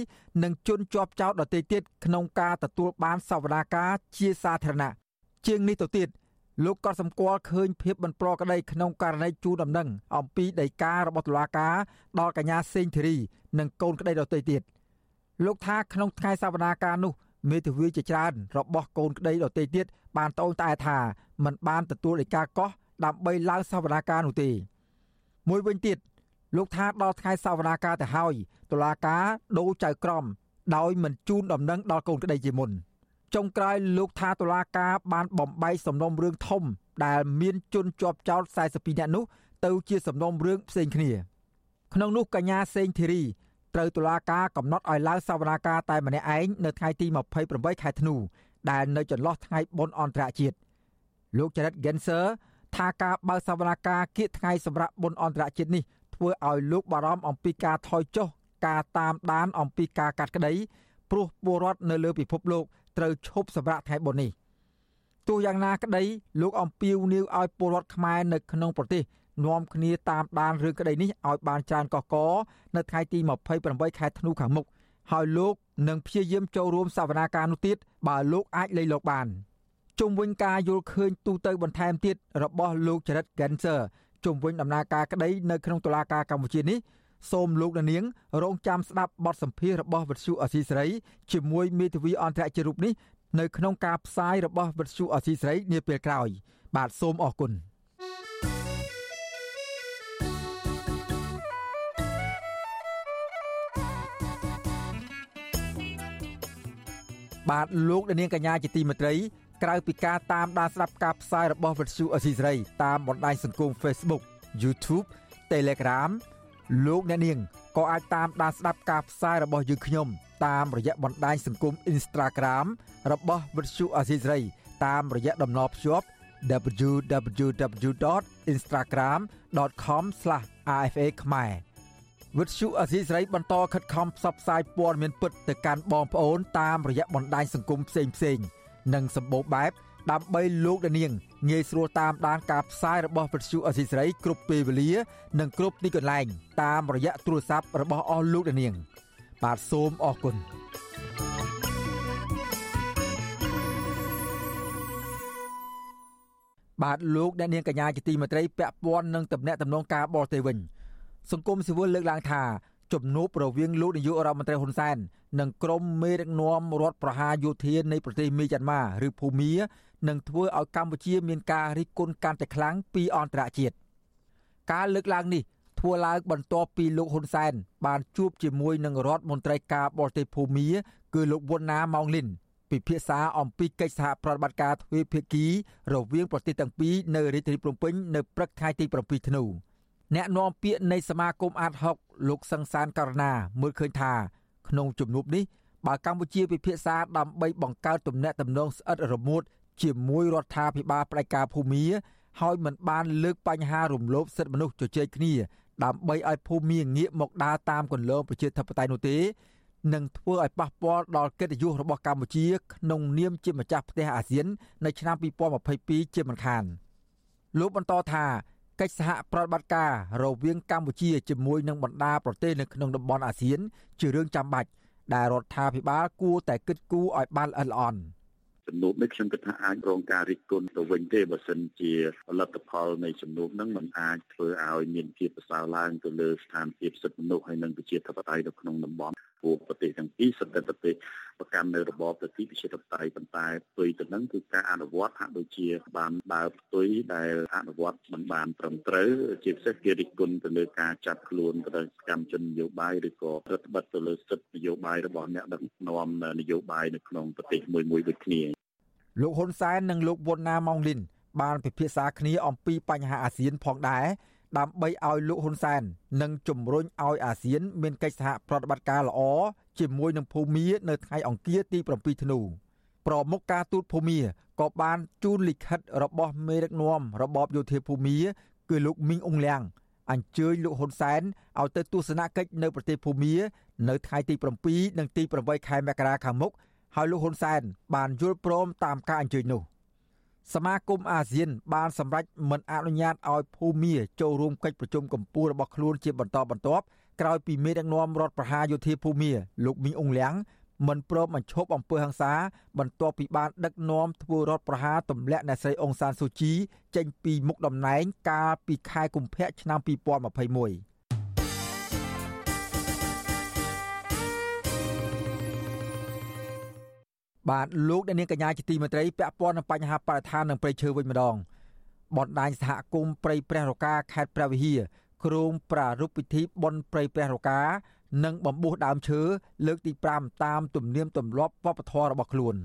និងជនជាប់ចោតដទៃទៀតក្នុងការទទួលបានសវនាការជាសាធារណៈជាងនេះទៅទៀត លោកក៏សម្គាល់ឃើញភាពមិនប្រក្រតីក្នុងករណីជួដំណឹងអំពីដីការបស់តុលាការដល់កញ្ញាសេងធីរីនិងកូនក្តីដទៃទៀតលោកថាក្នុងថ្ងៃសវនាការនោះមេធាវីជាច្រើនរបស់កូនក្តីដទៃទៀតបានត្អូញត្អែថាមិនបានទទួលដីកាកោះដើម្បីឡើងសវនាការនោះទេមួយវិញទៀតលោកថាដល់ថ្ងៃសវនាការទៅហើយតុលាការដូរចៅក្រមដោយមិនជូនដំណឹងដល់កូនក្តីជាមុន។ ចុងក្រោយលោកថាតុលាការបានបំបីសំណុំរឿងធំ ដែលមានជនជាប់ចោត42នាក់នោះទៅជាសំណុំរឿងផ្សេងគ្នា ក្នុងនោះកញ្ញាសេងធីរីត្រូវតុលាការកំណត់ឲ្យឡើងសវនាការតែម្នាក់ឯងនៅថ្ងៃទី28ខែធ្នូដែលនៅចន្លោះថ្ងៃបុណ្យអន្តរជាតិលោក Jared Genser ថាការបើកសវនាការគៀកថ្ងៃសម្រាប់បុណ្យអន្តរជាតិនេះធ្វើឲ្យលោកបារម្ភអំពីការថយចុះការតាមដានអំពីការកាត់ក្តីព្រោះពលរដ្ឋនៅលើពិភពលោក ត្រូវឈប់សម្រាកថ្ងៃបុណ្យនេះទោះយ៉ាងណាក្តីលោកអំពីវនីវឲ្យពលរដ្ឋខ្មែរនៅក្នុងប្រទេសនាំគ្នាតាមដានរឿងក្តីនេះឲ្យបានច្រើនកកកនៅថ្ងៃទី28ខែធ្នូខាងមុខហើយលោកនឹងព្យាយាមចូលរួមសវនាការនោះទៀតបើលោកអាចលៃលោកបានជុំវិញការយល់ឃើញទូទៅបន្ថែមទៀតរបស់លោកចរិត Genser ជុំវិញដំណើរការក្តីនៅក្នុងតុលាការកម្ពុជានេះ សូមលោកនាងរងចាំស្ដាប់បទសម្ភាសរបស់វិទ្យុអសីស្រីជាមួយមេធាវីអន្តរជាតិរូបនេះនៅក្នុងការផ្សាយរបស់វិទ្យុអសីស្រីនាពេលក្រោយ បាទសូមអរគុណបាទលោកនាងកញ្ញាជាទីមេត្រីក្រៅពីការតាមដានស្ដាប់ការផ្សាយរបស់វិទ្យុអសីស្រីតាមបណ្ដាញសង្គម Facebook YouTube Telegram លោកអ្នកនាងក៏អាចតាមដានស្ដាប់ការផ្សាយរបស់យើងខ្ញុំ តាមរយៈបណ្ដាញសង្គម Instagram របស់វិទ្យុអសីស្រីតាមរយៈតំណភ្ជាប់ www.instagram.com/rfa ខ្មែរវិទ្យុអសីស្រីបន្តខិតខំផ្សព្វផ្សាយព័ត៌មានពិតទៅកាន់បងប្អូនតាមរយៈបណ្ដាញសង្គមផ្សេងៗនិងសម្បូរបែបដើម្បីលោកនាង ងាយស្រួលតាមដានការផ្សាយរបស់វិទ្យុអសីស្រីគ្រប់ពេលវេលា និងគ្រប់ទីកន្លែង តាមរយៈទូរស័ព្ទរបស់អស់លោកនាង បាទសូមអរគុណបាទលោកអ្នកនាងកញ្ញាជាទីមេត្រីពាក់ព័ន្ធនឹងតំណែងតំណងការបរទេសវិញសង្គមស៊ីវិលលើកឡើងថា ជំនួបរវាងលោកនាយករដ្ឋមន្ត្រីហ៊ុនសែននិងក្រុមមេដឹកនាំរដ្ឋប្រហារយោធានៃប្រទេសមីយ៉ាន់ម៉ាឬភូមានឹងធ្វើឲ្យកម្ពុជាមានការរិះគន់កាន់តែខ្លាំងពីអន្តរជាតិការលើកឡើងនេះធ្វើឡើងបន្ទាប់ពីលោកហ៊ុនសែនបានជួបជាមួយនឹងរដ្ឋមន្ត្រីការបរទេសភូមាគឺលោកវុនណាម៉ោងលីនពិភាក្សាអំពីកិច្ចសហប្រតិបត្តិការទ្វេភាគីរវាងប្រទេសទាំងពីរនៅរាជធានីភ្នំពេញនៅព្រឹកថ្ងៃទី7ធ្នូ អ្នកនាំពាក្យនៃសមាគមអាត6លោកសង្សានករណាមើលឃើញថាក្នុងជំនួបនេះបើកម្ពុជាពិភាក្សាដើម្បីបង្កើតទំនាក់ទំនងស្អិតរមួតជាមួយរដ្ឋាភិបាលផ្ដាច់ការភូមាហើយមិនបានលើកបញ្ហារំលោភសិទ្ធិមនុស្សជជែកគ្នាដើម្បីឲ្យភូមាងាកមកដើរតាមគន្លងប្រជាធិបតេយ្យនោះទេនឹងធ្វើឲ្យប៉ះពាល់ដល់កិត្តិយសរបស់កម្ពុជាក្នុងនាមជាម្ចាស់ផ្ទះអាស៊ាន នៅឆ្នាំ2022ជាមិនខានលោកបន្តថា កិច្ចសហប្រតិបត្តិការរវាងកម្ពុជាជាមួយនឹងបណ្ដាប្រទេសនៅក្នុងតំបន់អាស៊ាន ជារឿងចាំបាច់ដែលរដ្ឋាភិបាលគួរតែគិតគូរឲ្យបានល្អិតល្អន់ចំនួននេះខ្ញុំគិតថាអាចរងការរិះគន់ទៅវិញទេបើសិនជាផលិតផលនៃចំនួនហ្នឹងมันអាចធ្វើឲ្យមានភាពប្រសើរឡើងទៅលើស្ថានភាពសិទ្ធិមនុស្សហើយនិងប្រជាធិបតេយ្យនៅក្នុងតំបន់ ព្រោះប្រទេសទាំងពីរសន្តិប្រទេសប្រកាន់នៅរបបប្រតិប្រជាធិបតេយ្យប៉ុន្តែផ្ទុយទៅនឹងគឺការអនុវត្តហាក់ដូចជាបានដើរផ្ទុយដែលអនុវត្តមិនបានត្រឹមត្រូវជាពិសេសគេរិះគន់ទៅលើការចាប់ខ្លួនទៅកម្មជននយោបាយឬក៏រដ្ឋបတ်ទៅលើសិទ្ធិនយោបាយរបស់អ្នកដឹកនាំនយោបាយនៅក្នុងប្រទេសមួយមួយដូចគ្នាលោកហ៊ុនសែននិងលោកវុនណាម៉ុងលីនបានពិភាក្សាគ្នាអំពីបញ្ហាអាស៊ានផងដែរ ដើម្បីឲ្យលោកហ៊ុនសែននិងជំរុញឲ្យអាស៊ាន មានកិច្ចសហប្រតិបត្តិការល្អជាមួយនឹងភូមានៅថ្ងៃអង្គារទី7ធ្នូប្រមុខការទូតភូមាក៏បានជូនលិខិតរបស់មេដឹកនាំរបបយោធាភូមា គឺលោកមីងអ៊ុងលៀងអញ្ជើញលោកហ៊ុនសែនឲ្យទៅទស្សនកិច្ចនៅប្រទេសភូមា នៅថ្ងៃទី7និងទី8ខែមករាខាងមុខហើយលោកហ៊ុនសែនបានយល់ព្រមតាមការអញ្ជើញនោះ សមាគមអាស៊ាន បានសម្រេចមិនអនុញ្ញាតឲ្យភូមាចូលរួមកិច្ចប្រជុំកម្ពុជារបស់ខ្លួនជាបន្តបន្ទាប់ក្រោយពីមេដឹកនាំរដ្ឋប្រហារយោធាភូមាលោកមីងអ៊ុងលៀងមិនព្រមបញ្ឈប់អំពើហិង្សាបន្ទាប់ពីបានដឹកនាំធ្វើរដ្ឋប្រហារទម្លាក់អ្នកស្រីអុងសានស៊ូជីចេញពីមុខតំណែងកាលពីខែកុម្ភៈឆ្នាំ2021 បាទលោកអ្នកនាងកញ្ញាជាទីមេត្រីពាក់ព័ន្ធនឹងបញ្ហាបរិស្ថាននិងព្រៃឈើវិញម្ដងបណ្ដាញសហគមន៍ព្រៃព្រះរកាខេត្តព្រះវិហារក្រុងប្រារព្ធពិធីបុណ្យព្រៃព្រះរកានិងបំពុះដើមឈើលើកទី5តាមទំនៀមទម្លាប់វប្បធម៌របស់ខ្លួន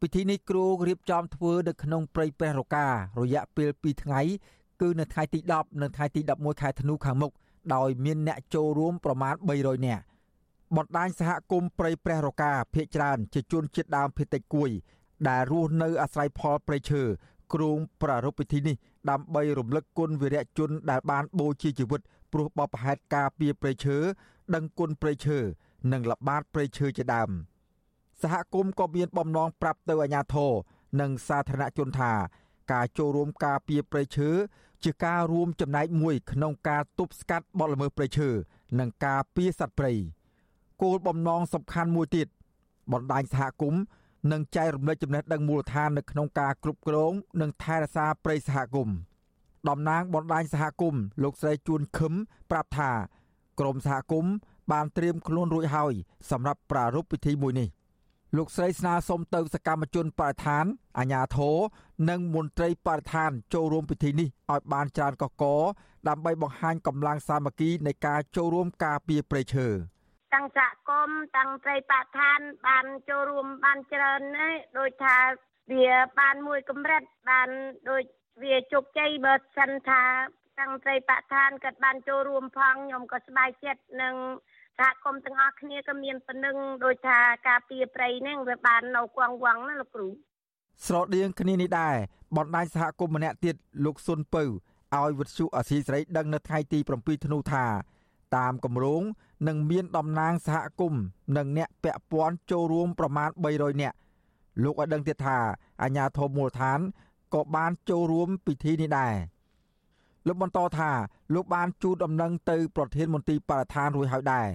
ពិធីនេះគ្រូរៀបចំធ្វើនៅក្នុងព្រៃព្រះរការយៈពេល2ថ្ងៃគឺនៅថ្ងៃទី10និងថ្ងៃទី11ខែធ្នូខាងមុខដោយមានអ្នកចូលរួមប្រមាណ300នាក់ បណ្ដាញសហគមន៍ព្រៃព្រះរកាភ ieck ច្រើនជាជនជាតិដើមភាគតិចគួយ ដែលរស់នៅអាស្រ័យផលព្រៃឈើគ្រងប្រារព្ធពិធីនេះដើម្បីរំលឹកគុណវីរៈជនដែលបានបូជាជីវិតព្រោះបបផែតការពារព្រៃឈើដឹងគុណព្រៃឈើនិងល្បាតព្រៃឈើជាដើមសហគមន៍ក៏មានបំណងប្រាប់ទៅអាជ្ញាធរនិងសាធារណជនថាការចូលរួមការពារព្រៃឈើជាការរួមចំណែកមួយក្នុងការទប់ស្កាត់បទល្មើសព្រៃឈើនិងការពារសត្វព្រៃ គោលបំណងសំខាន់មួយទៀតបណ្ដាញសហគមន៍និងចែករំលែកចំណេះដឹងមូលដ្ឋាននៅក្នុងការគ្រប់គ្រង និងថែរក្សាព្រៃសហគមន៍តំណាងបណ្ដាញសហគមន៍លោកស្រីជួនខឹមប្រាប់ថាក្រមសហគមន៍បានត្រៀមខ្លួនរួចហើយសម្រាប់ប្រារព្ធពិធីមួយនេះលោកស្រីស្នើសុំទៅសកម្មជនបរិស្ថានអាជ្ញាធរនិងមន្ត្រីបរិស្ថានចូលរួមពិធីនេះឲ្យបានច្រើនកកកដើម្បីបង្ហាញកម្លាំងសាមគ្គីនៃការចូលរួមការពារព្រៃឈើ ទាំងសហគមន៍ទាំងត្រីបឋាន បានចូលរួមបានច្រើនណាស់ដោយថាវាបានមួយកម្រិតបានដូចវាជោគជ័យបើសិនថាទាំងត្រីបឋានក៏បានចូលរួមផងខ្ញុំក៏សប្បាយចិត្តនឹងសហគមន៍ទាំងអស់គ្នាក៏មានប៉ុណ្ណឹងដោយថាការពារព្រៃហ្នឹងវាបាននៅគង់វងណាលោកគ្រូស្រដៀងគ្នានេះដែរបណ្ដាញសហគមន៍ម្នាក់ទៀតលោកសុនពៅឲ្យវិទ្យុអសីសេរីដឹងនៅថ្ងៃទី7ធ្នូថា តាមគម្រោង នឹងមានតំណាងសហគមន៍និងអ្នកពាក់ព័ន្ធចូលរួមប្រមាណ300នាក់លោកឲ្យដឹងទៀតថាអាជ្ញាធរមូលដ្ឋានក៏បានចូលរួមពិធីនេះដែរលោកបន្តថាលោកបានជូនដំណឹងទៅប្រធានមន្ត្រីបរិស្ថានរួចហើយដែរ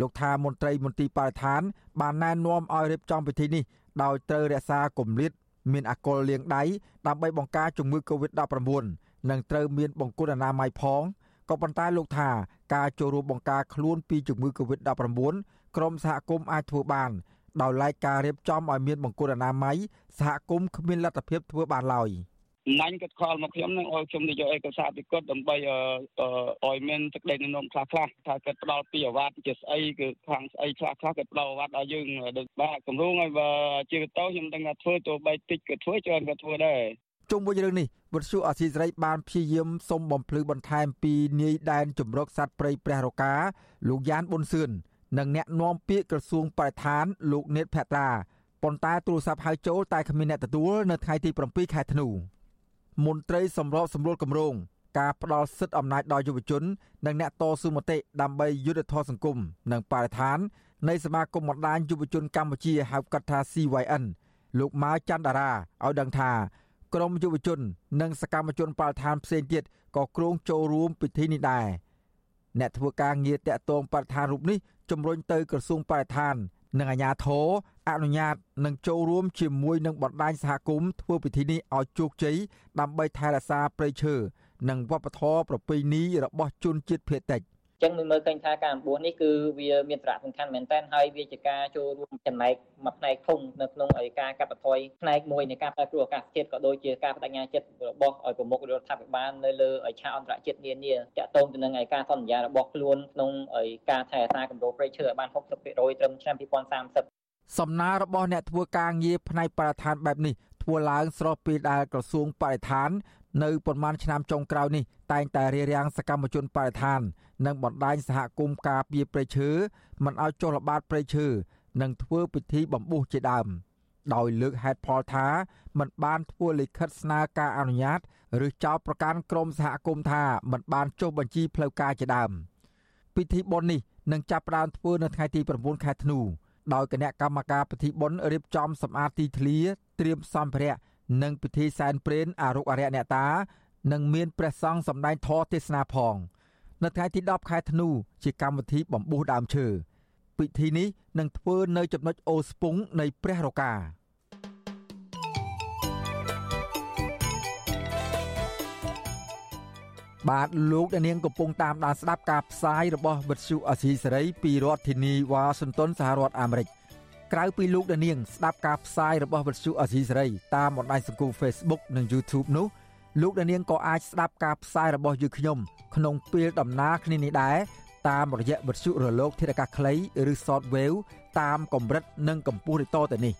លោកថាមន្ត្រីមន្ត្រីបរិស្ថាន បានណែនាំឲ្យរៀបចំពិធីនេះដោយត្រូវរក្សាគម្លាតមានអាកុលលាងដៃដើម្បីបង្ការជំងឺ Covid-19 និងត្រូវមានបង្គន់អនាម័យផង ក៏ប៉ុន្តែលោកថាការចូលរួមបង្ការខ្លួនពីជំងឺ Covid-19 ក្រុមសហគមន៍អាចធ្វើបានដោយឡែកការរៀបចំឲ្យមានបង្គន់អនាម័យសហគមន៍គ្មានលទ្ធភាពធ្វើបានឡើយមាញ់គាត់ខលមកខ្ញុំនឹងឲ្យខ្ញុំទៅយកឯកសារពីគាត់ដើម្បីឲ្យមានទឹកដីនិយមខ្លះខ្លះថាគាត់ផ្ដល់ពីអាវ៉ាត់ជាស្អីគឺខាងស្អីខ្លះខ្លះគាត់ផ្ដល់អាវ៉ាត់ឲ្យយើងដូចបាទគម្រោងឲ្យបើជាទៅខ្ញុំដឹងថាធ្វើទៅបីតិចក៏ធ្វើច្រើនក៏ធ្វើដែរ ជុំវិញរឿងនេះវិទ្យុអសីសេរីបានព្យាយាមសុំបំភ្លឺបន្ថែមពីនាយដែនជំរកសត្វព្រៃព្រះរកាលោកយ៉ានប៊ុនសឿននិងអ្នកនាំពាក្យក្រសួងបរិស្ថានលោកនេតភត្រាប៉ុន្តែទូរស័ព្ទហៅចូលតែគ្មានអ្នកទទួលនៅថ្ងៃទី7ខែធ្នូមន្ត្រីសម្របសម្រួលគម្រោងការផ្ដល់សិទ្ធិអំណាចដល់យុវជន និងអ្នកតស៊ូមតិដើម្បីយុត្តិធម៌សង្គមនិងបរិស្ថាននៃសមាគមបណ្ដាញយុវជនកម្ពុជាហៅកាត់ថា CYN លោកម៉ៅច័ន្ទតារាឲ្យដឹងថា ក្រមយុវជន និងសកម្មជនបរិស្ថានផ្សេងទៀតក៏គ្រោងចូលរួមពិធីនេះដែរអ្នកធ្វើការងារតាក់ទងបរិស្ថានរូបនេះជំរុញទៅក្រសួងបរិស្ថាន និងអាជ្ញាធរអនុញ្ញាតនឹងចូលរួមជាមួយនឹងបណ្ដាញសហគមន៍ធ្វើពិធីនេះឲ្យជោគជ័យដើម្បីថែរក្សាព្រៃឈើនិងវប្បធម៌ប្រពៃណីរបស់ជនជាតិភាគតិច។ ចឹងមើលមើលឃើញថាការអំបួសនេះគឺវាមានសារៈសំខាន់មែនទែនហើយវាជាការចូលរួមចំណែកមួយផ្នែកធំនៅក្នុងឯការកាត់បន្ថយផ្នែកមួយនៃការប្រែប្រួលអាកាសធាតុក៏ដូចជាការបដិញ្ញាចិត្តរបស់ឲ្យប្រមុខរដ្ឋាភិបាលនៅលើឆាកអន្តរជាតិនានាតាក់ទងទៅនឹងឯការសន្យារបស់ខ្លួនក្នុងឯការថែរក្សាគម្រោងព្រៃឈើឲ្យបាន60%ត្រឹមឆ្នាំ2030សំណើរបស់អ្នកធ្វើការងារផ្នែកបរិស្ថានបែបនេះធ្វើឡើងស្របពេលដែលក្រសួងបរិស្ថាន នៅប្រមាណឆ្នាំចុងក្រោយនេះតែងតែរារាំងសកម្មជនបរិស្ថាន និងបណ្ដាញសហគមន៍ការពារព្រៃឈើមិនឲ្យចុះល្បាតព្រៃឈើនិងធ្វើពិធីបំពុះជាដើម ដោយលើកហេតុផលថាមិនបានធ្វើលិខិតស្នើការអនុញ្ញាតឬចោទប្រកាន់ក្រុមសហគមន៍ថាមិនបានចុះបញ្ជីផ្លូវការជាដើមពិធីបុណ្យនេះនឹងចាប់ផ្ដើមធ្វើនៅថ្ងៃទី9ខែធ្នូដោយគណៈកម្មការពិធីបុណ្យរៀបចំសម្អាតទីធ្លាត្រៀមសម្ភារៈនិងពិធីសែនព្រេនអារុក្ខអរិយអ្នកតា និងមានព្រះសង្ឃសម្ដែងធម៌ទេសនាផង នៅថ្ងៃទី10ខែធ្នូជាកម្មវិធីបំពុះដើមឈើពិធីនេះនឹងធ្វើនៅចំណុចអូស្ពង់នៃព្រះរកាបាទលោកអ្នកនាងកំពុងតាមដានស្ដាប់ការផ្សាយរបស់វិទ្យុអសីសេរីពីរដ្ឋធានីវ៉ាស៊ីនតោនសហរដ្ឋអាមេរិកក្រៅពីលោកដានាងស្ដាប់ការផ្សាយរបស់វិទ្យុអាស៊ីសេរីតាមបណ្ដាញសង្គម Facebook និង YouTube នោះ លោកដានាងក៏អាចស្ដាប់ការផ្សាយរបស់យើងខ្ញុំក្នុងពេលដំណើរគ្នានេះដែរតាមរយៈវិទ្យុរលក ធាតុអាកាសខ្លីឬ Shortwave តាមកម្រិតនិងកម្ពស់ដូចតទៅនេះ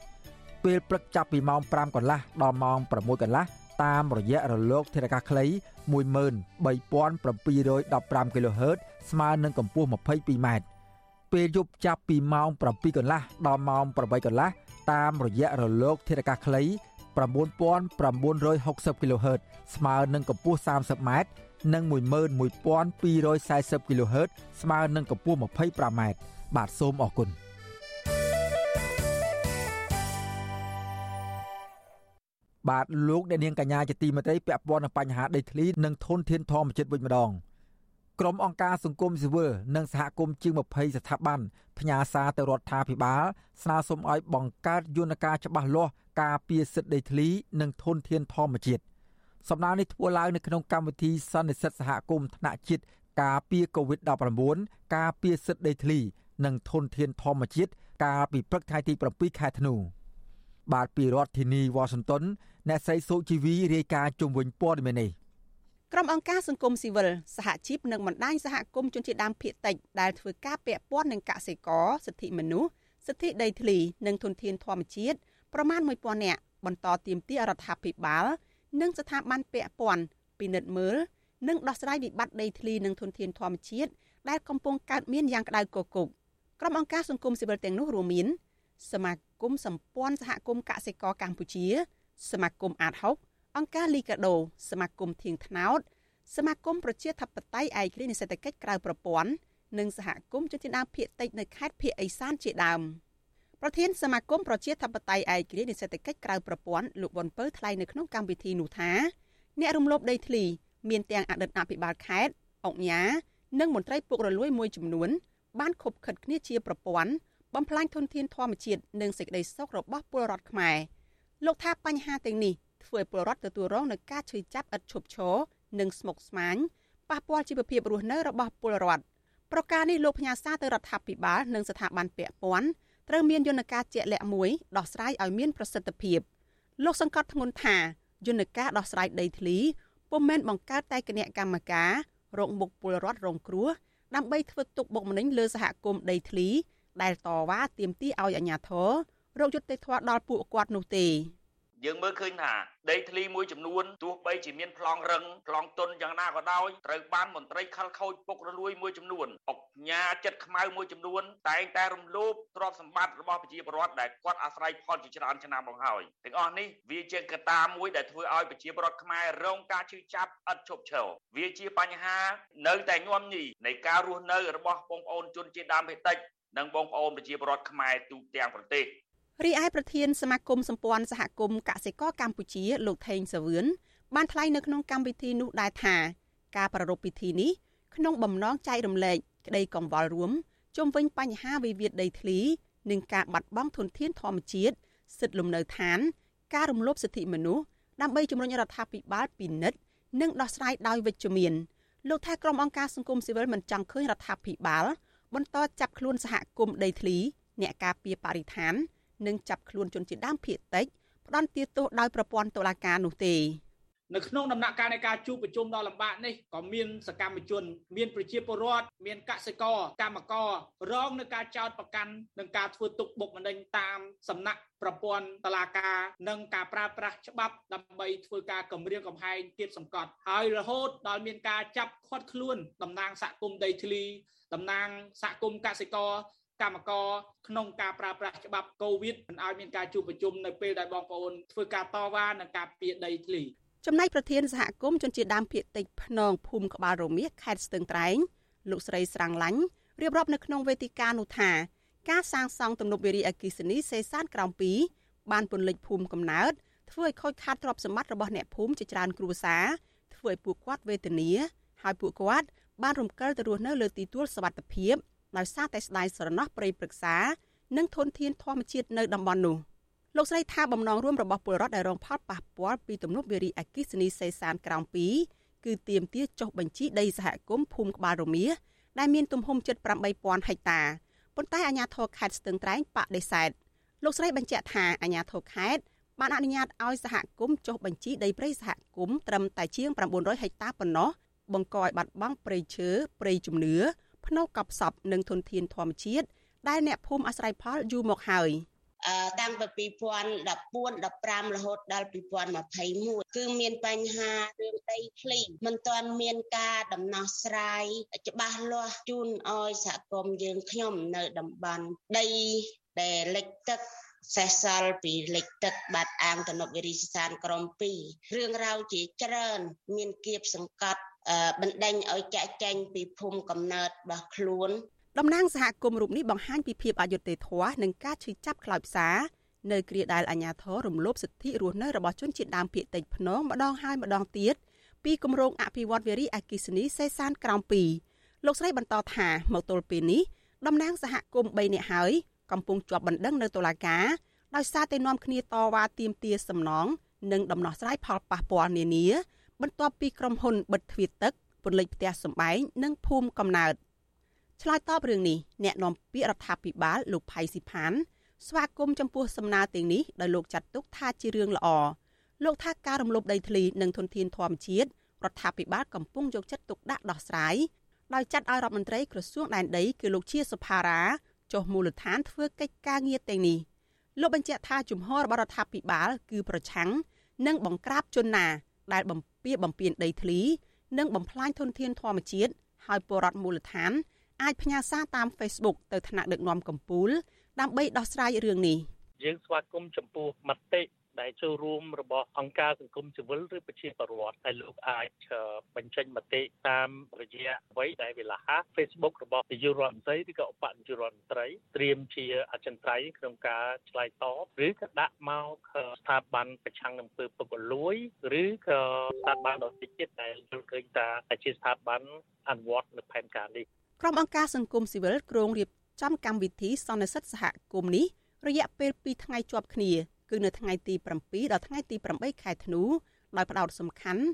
ពេលព្រឹកចាប់ពីម៉ោង5កន្លះដល់ម៉ោង6កន្លះតាមរយៈរលក ធាតុអាកាសខ្លី13715 kHz ស្មើនឹងកម្ពស់ 22m ពេលយប់ចាប់ពីម៉ោង7កន្លះដល់ម៉ោង8កន្លះតាមរយៈរលក ធាតុអាកាសខ្លី 9960 kHz ស្មើនឹងកម្ពស់ 30m និង11240 kHz ស្មើនឹងកម្ពស់ 25m បាទសូមអរគុណបាទលោកអ្នកនាងកញ្ញាជាទីមេត្រីពាក់ព័ន្ធនឹងបញ្ហាដីធ្លីនិងធនធានធម្មជាតិវិញម្ដង ក្រុមអង្គការសង្គមស៊ីវិលនិងសហគមន៍ជាង20ស្ថាប័នផ្ញើសារទៅរដ្ឋាភិបាលស្នើសុំឲ្យបង្កើតយន្តការច្បាស់លាស់ការពារសិទ្ធិដីធ្លីនិងធនធានធម្មជាតិសម្ដៅនេះធ្វើឡើងនៅក្នុងកម្មវិធីសន្និសិទសហគមន៍ថ្នាក់ជាតិការពារ COVID-19 ការពារសិទ្ធិដីធ្លី និងធនធានធម្មជាតិកាលពីព្រឹកថ្ងៃទី7ខែធ្នូបាទពីរដ្ឋធានីវ៉ាស៊ីនតោនអ្នកស្រីសុជីវីរាយការណ៍ជុំវិញព័ត៌មាននេះ ក្រុមអង្គការសង្គមស៊ីវិលសហជីពនិងបណ្ដាញសហគមន៍ជនជាតិដើមភាគតិចដែលធ្វើការពាក់ព័ន្ធនឹងកសិករសិទ្ធិមនុស្សសិទ្ធិដីធ្លីនិងធនធានធម្មជាតិប្រមាណ1000នាក់បន្តទៀមទារដ្ឋាភិបាល និងស្ថាប័នពាក់ព័ន្ធពិនិត្យមើលនិងដោះស្រាយវិបត្តិដីធ្លីនិងធនធានធម្មជាតិដែលកំពុងកើតមានយ៉ាងក្តៅគគុកក្រុមអង្គការសង្គមស៊ីវិលទាំងនោះរួមមាន សមាគមសម្ព័ន្ធសហគមន៍កសិករកម្ពុជា សមាគមអាត6 អង្គការលីកាដូសមាគមធៀងថ្នោតសមាគមប្រជាធិបតេយ្យឯករាជ្យនិសេតកិច្ចក្រៅប្រព័ន្ធនិងសហគមន៍ជនជាតិដើមភាគតិចនៅខេត្តភៀកឦសានជាដើមប្រធានសមាគមប្រជាធិបតេយ្យឯករាជ្យនិសេតកិច្ចក្រៅប្រព័ន្ធលោកវ៉ុនពៅថ្លែងនៅក្នុងកម្មវិធីនោះថាអ្នករំលោភដីធ្លីមានទាំងអតីតអភិបាលខេត្តអង្គញានិងមន្ត្រីពុករលួយមួយចំនួន បានខົບខិតគ្នាជាប្រព័ន្ធបំផ្លាញធនធានធម្មជាតិនិងសេចក្តីសុខរបស់ពលរដ្ឋខ្មែរលោកថាបញ្ហាទាំងនេះ ធ្វើឲ្យពលរដ្ឋទទួលរងនឹងការឈឺចាប់ឥតឈប់ឈរនិងស្មុគស្មាញប៉ះពាល់ជីវភាពរស់នៅរបស់ពលរដ្ឋប្រការនេះលោកផ្ញើសារទៅរដ្ឋាភិបាលនិងស្ថាប័នពាក់ព័ន្ធត្រូវមានយន្តការជាក់លាក់មួយដោះស្រាយឲ្យមានប្រសិទ្ធភាពលោកសង្កត់ធ្ងន់ថាយន្តការដោះស្រាយដីធ្លីពុំមែនបង្កើតតែគណៈកម្មការរងមុខពលរដ្ឋរងគ្រោះដើម្បីធ្វើទុកបុកម្នេញលើសហគមន៍ដីធ្លីដែលតវ៉ាទាមទារឲ្យអាជ្ញាធររកយុត្តិធម៌ដល់ពួកគាត់នោះទេ យើងមើលឃើញថាដីធ្លីមួយចំនួនទោះបីជាមានប្លង់រឹងប្លង់ទុនយ៉ាងណាក៏ដោយត្រូវបានមន្ត្រីខលខូចពុករលួយមួយចំនួនអុកញ៉ាចិត្តខ្មៅមួយចំនួនតែងតែរំលោភទ្រព្យសម្បត្តិរបស់ប្រជាពលរដ្ឋដែលគាត់អាស្រ័យផលជាច្រើនឆ្នាំមកហើយទាំងអស់នេះវាជាកត្តាមួយដែលធ្វើឲ្យប្រជាពលរដ្ឋខ្មែររងការឈឺចាប់ឥតឈប់ឈរវាជាបញ្ហានៅតែញោមញីនៃការរស់នៅរបស់បងប្អូនជនជាតិដើមភាគតិចនិងបងប្អូនប្រជាពលរដ្ឋខ្មែរទូទាំងប្រទេស រីឯប្រធានសមាគមសម្ព័ន្ធសហគមន៍កសិករកម្ពុជា លោកថេងសាវឿនបានថ្លែងនៅក្នុងកម្មវិធីនោះដែរថាការប្រារព្ធពិធីនេះក្នុងបំណងចែករំលែកក្តីកង្វល់រួមជុំវិញបញ្ហាវិវាទដីធ្លី និងការបាត់បង់ធនធានធម្មជាតិសិទ្ធិលំនៅឋាន ការរំលោភសិទ្ធិមនុស្សដើម្បីជំរុញរដ្ឋាភិបាលពិនិត្យនិងដោះស្រាយដោយវិជ្ជមានលោកថាក្រុមអង្គការសង្គមស៊ីវិលមិនចង់ឃើញរដ្ឋាភិបាល បន្តចាប់ខ្លួនសហគមន៍ដីធ្លី អ្នកការពារបរិស្ថាន និងចាប់ខ្លួនជនជាតិដើមភាគតិចផ្ដន់ទាទោសដោយប្រព័ន្ធតុលាការនោះទេនៅក្នុងដំណាក់កាលនៃការជួបប្រជុំដ៏លំបាកនេះក៏មានសកម្មជន មានប្រជាពលរដ្ឋមានកសិករកម្មកររងនឹងការចោទប្រកាន់នឹងការធ្វើទុកបុកម្នេញតាមសំណាក់ប្រព័ន្ធតឡាការនិងការប្រើប្រាស់ច្បាប់ដើម្បីធ្វើការគម្រាមកំហែងទៀតសង្កត់ហើយរហូតដល់មានការចាប់ឃាត់ខ្លួនតំណាងសហគមន៍ដីធ្លីតំណាងសហគមន៍កសិករ កម្មករក្នុងការប្រើប្រាស់ច្បាប់កូវីដមិនឲ្យមានការជួបប្រជុំនៅពេលដែលបងប្អូនធ្វើការតវ៉ានិងការពារដីធ្លីចំណែកប្រធានសហគមន៍ជនជាតិដើមភាគតិចភ្នងភូមិក្បាលរមៀសខេត្តស្ទឹងត្រែងលោកស្រីស្រាំងឡាញ់រៀបរាប់នៅក្នុងវេទិកានោះថាការសាងសង់ទំនប់វារីអគ្គិសនីសេសានក្រោម2បានពន្លិចភូមិកំណើតធ្វើឲ្យខូចខាតទ្រព្យសម្បត្តិរបស់អ្នកភូមិជាច្រើនគ្រួសារធ្វើឲ្យពួកគាត់វេទនាហើយពួកគាត់បានរំកិលទៅរស់នៅលើទីទួលសវត្ថភាព ដោយសារតែស្ដាយស្រណោះព្រៃព្រឹក្សា និងធនធានធម្មជាតិនៅតំបន់នោះលោកស្រីថាបំណងរួមរបស់ពលរដ្ឋដែលរងផលប៉ះពាល់ពីទំនប់វារីអគ្គិសនីសេសានក្រោម2គឺទៀមទាចុះបញ្ជីដីសហគមន៍ភូមិក្បាលរមៀដែលមានទំហំជិត8000ហិកតាប៉ុន្តែអាជ្ញាធរខេត្តស្ទឹងត្រែងបដិសេធលោកស្រីបញ្ជាក់ថាអាជ្ញាធរខេត្តបានអនុញ្ញាតឲ្យសហគមន៍ចុះបញ្ជីដីព្រៃសហគមន៍ត្រឹមតែជាង900ហិកតាប៉ុណ្ណោះបង្កឲ្យបាត់បង់ព្រៃឈើព្រៃជំនឿ ភ្នៅកប់សពនិងធនធានធម្មជាតិដែលអ្នកភូមិអាស្រ័យផលយូរមកហើយតាំងពី2014 15រហូតដល់2021គឺមានបញ្ហារឿងដីធ្លីមិនទាន់មានការដំណោះស្រាយច្បាស់លាស់ជូនឲ្យសហគមន៍យើងខ្ញុំនៅតំបន់ដីដែលលិចទឹកសេះសល់ពីលិចទឹកបាត់អាងទំនប់វិរិយសានក្រម2រឿងរ៉ាវជាច្រើន មានគៀបសង្កត់ បណ្ដេញឲ្យចាក់ចែងពីភូមិកំណើតរបស់ខ្លួនតំណាងសហគមន៍រូបនេះបង្ហាញពីភាពអយុត្តិធម៌និងការឈឺចាប់ខ្លោចផ្សានៅគ្រាដែលអាញាធររំលោភសិទ្ធិរស់នៅរបស់ជនជាតិដើមភាគតិចភ្នងម្ដងហើយម្ដងទៀតពីគម្រោងអភិវឌ្ឍវារីអគិសនីសេសានក្រោម2លោកស្រីបន្តថាមកទល់ពេលនេះតំណាងសហគមន៍3នាក់ហើយកំពុងជាប់បណ្ដឹងនៅតុលាការដោយសារតែនាំគ្នាតវ៉ាទាមទារសំណងនិងដំណោះស្រាយផលប៉ះពាល់នានា បន្ទាប់ពីក្រុមហ៊ុនបិទទ្វារទឹកពន្លិចផ្ទះសម្បែងនិងភូមិកំណើតឆ្លើយតបរឿងនេះអ្នកនាំពាក្យរដ្ឋាភិបាលលោកផៃស៊ីផានស្វាគមន៍ចំពោះសំណើទាំងនេះដោយលោកចាត់ទុកថាជារឿងល្អលោកថាការរំលោភដីធ្លីនិងធនធានធម្មជាតិរដ្ឋាភិបាលកំពុងយកចិត្តទុកដាក់ដោះស្រាយដោយចាត់ឲ្យរដ្ឋមន្ត្រីក្រសួងដែនដីគឺលោកជាសុផារ៉ាចុះមូលដ្ឋានធ្វើកិច្ចការងារទាំងនេះលោកបញ្ជាក់ថាជំហររបស់រដ្ឋាភិបាលគឺប្រឆាំងនិងបង្ក្រាបជនណាដែលបំ ពៀបំពៀនដីធ្លី និងបំផ្លាញធនធានធម្មជាតិហើយពលរដ្ឋមូលដ្ឋានអាចផ្ញើសារតាម Facebook ទៅថ្នាក់ដឹកនាំកម្ពុជាដើម្បីដោះស្រាយរឿងនេះយើងស្វាគមន៍ចំពោះមតិ ដែលចូលរួមរបស់អង្គការសង្គមស៊ីវិលឬប្រជាពលរដ្ឋហើយលោកអាចបញ្ចេញមតិតាមរយៈអ្វីដែលវាលះ Facebook របស់នាយករដ្ឋមន្ត្រីឬក៏ឧបនាយករដ្ឋមន្ត្រីត្រៀមជាអចិន្ត្រៃយ៍ក្នុងការឆ្លើយតបឬក៏ដាក់មកស្ថាប័នប្រឆាំងនឹងពើពុករលួយឬក៏ស្ថាប័នដទៃទៀតដែលយល់ឃើញថាជាស្ថាប័នអនុវត្តនៅផែនការនេះក្រុមអង្គការសង្គមស៊ីវិលគ្រោងរៀបចំកម្មវិធីសន្និសីទសហគមន៍នេះរយៈពេល2ថ្ងៃជាប់គ្នា គឺនៅថ្ងៃទី7ដល់ថ្ងៃទី8ខែធ្នូដោយផ្ដោតសំខាន់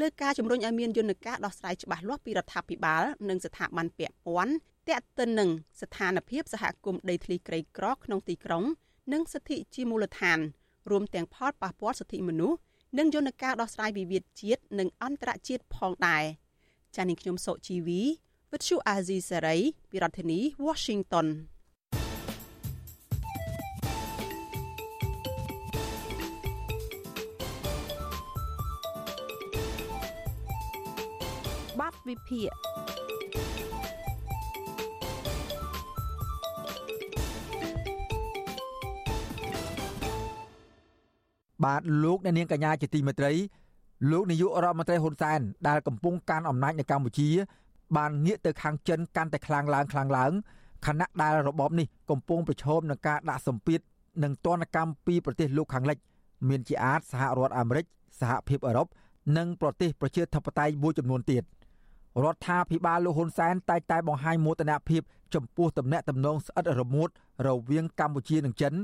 លើការជំរុញឲ្យមានយន្តការដោះស្រាយច្បាស់លាស់ពីរដ្ឋាភិបាលនិងស្ថាប័នពាក់ព័ន្ធទាក់ទិននឹងស្ថានភាពសហគមន៍ដីធ្លីក្រីក្រក្នុងទីក្រុង និងសិទ្ធិជាមូលដ្ឋាន រួមទាំងផលប៉ះពាល់សិទ្ធិមនុស្សនិងយន្តការដោះស្រាយវិវាទជាតិនិងអន្តរជាតិផងដែរចា៎នាងខ្ញុំសុជីវីវិទ្យុអាស៊ីសេរីពីរដ្ឋធានី Washington វិភាគបាទលោកអ្នកនាងកញ្ញាជាទីមេត្រីលោកនាយករដ្ឋមន្ត្រីហ៊ុនសែនដែលកំពុងកាន់អំណាចនៅកម្ពុជា បានងាកទៅខាងចិនកាន់តែខ្លាំងឡើងខ្លាំងឡើងខណៈដែលរបបនេះកំពុងប្រឈមនឹងការដាក់សម្ពាធនិងទណ្ឌកម្មពីប្រទេសលោកខាងលិច មានជាអាចសហរដ្ឋអាមេរិកសហភាពអឺរ៉ុបនិងប្រទេសប្រជាធិបតេយ្យមួយចំនួនទៀត រដ្ឋាភិបាលលោកហ៊ុនសែនតែងតែបង្ហាញមោទនភាពចំពោះទំនាក់ទំនងស្អិតរមួតរវាងកម្ពុជានិងចិន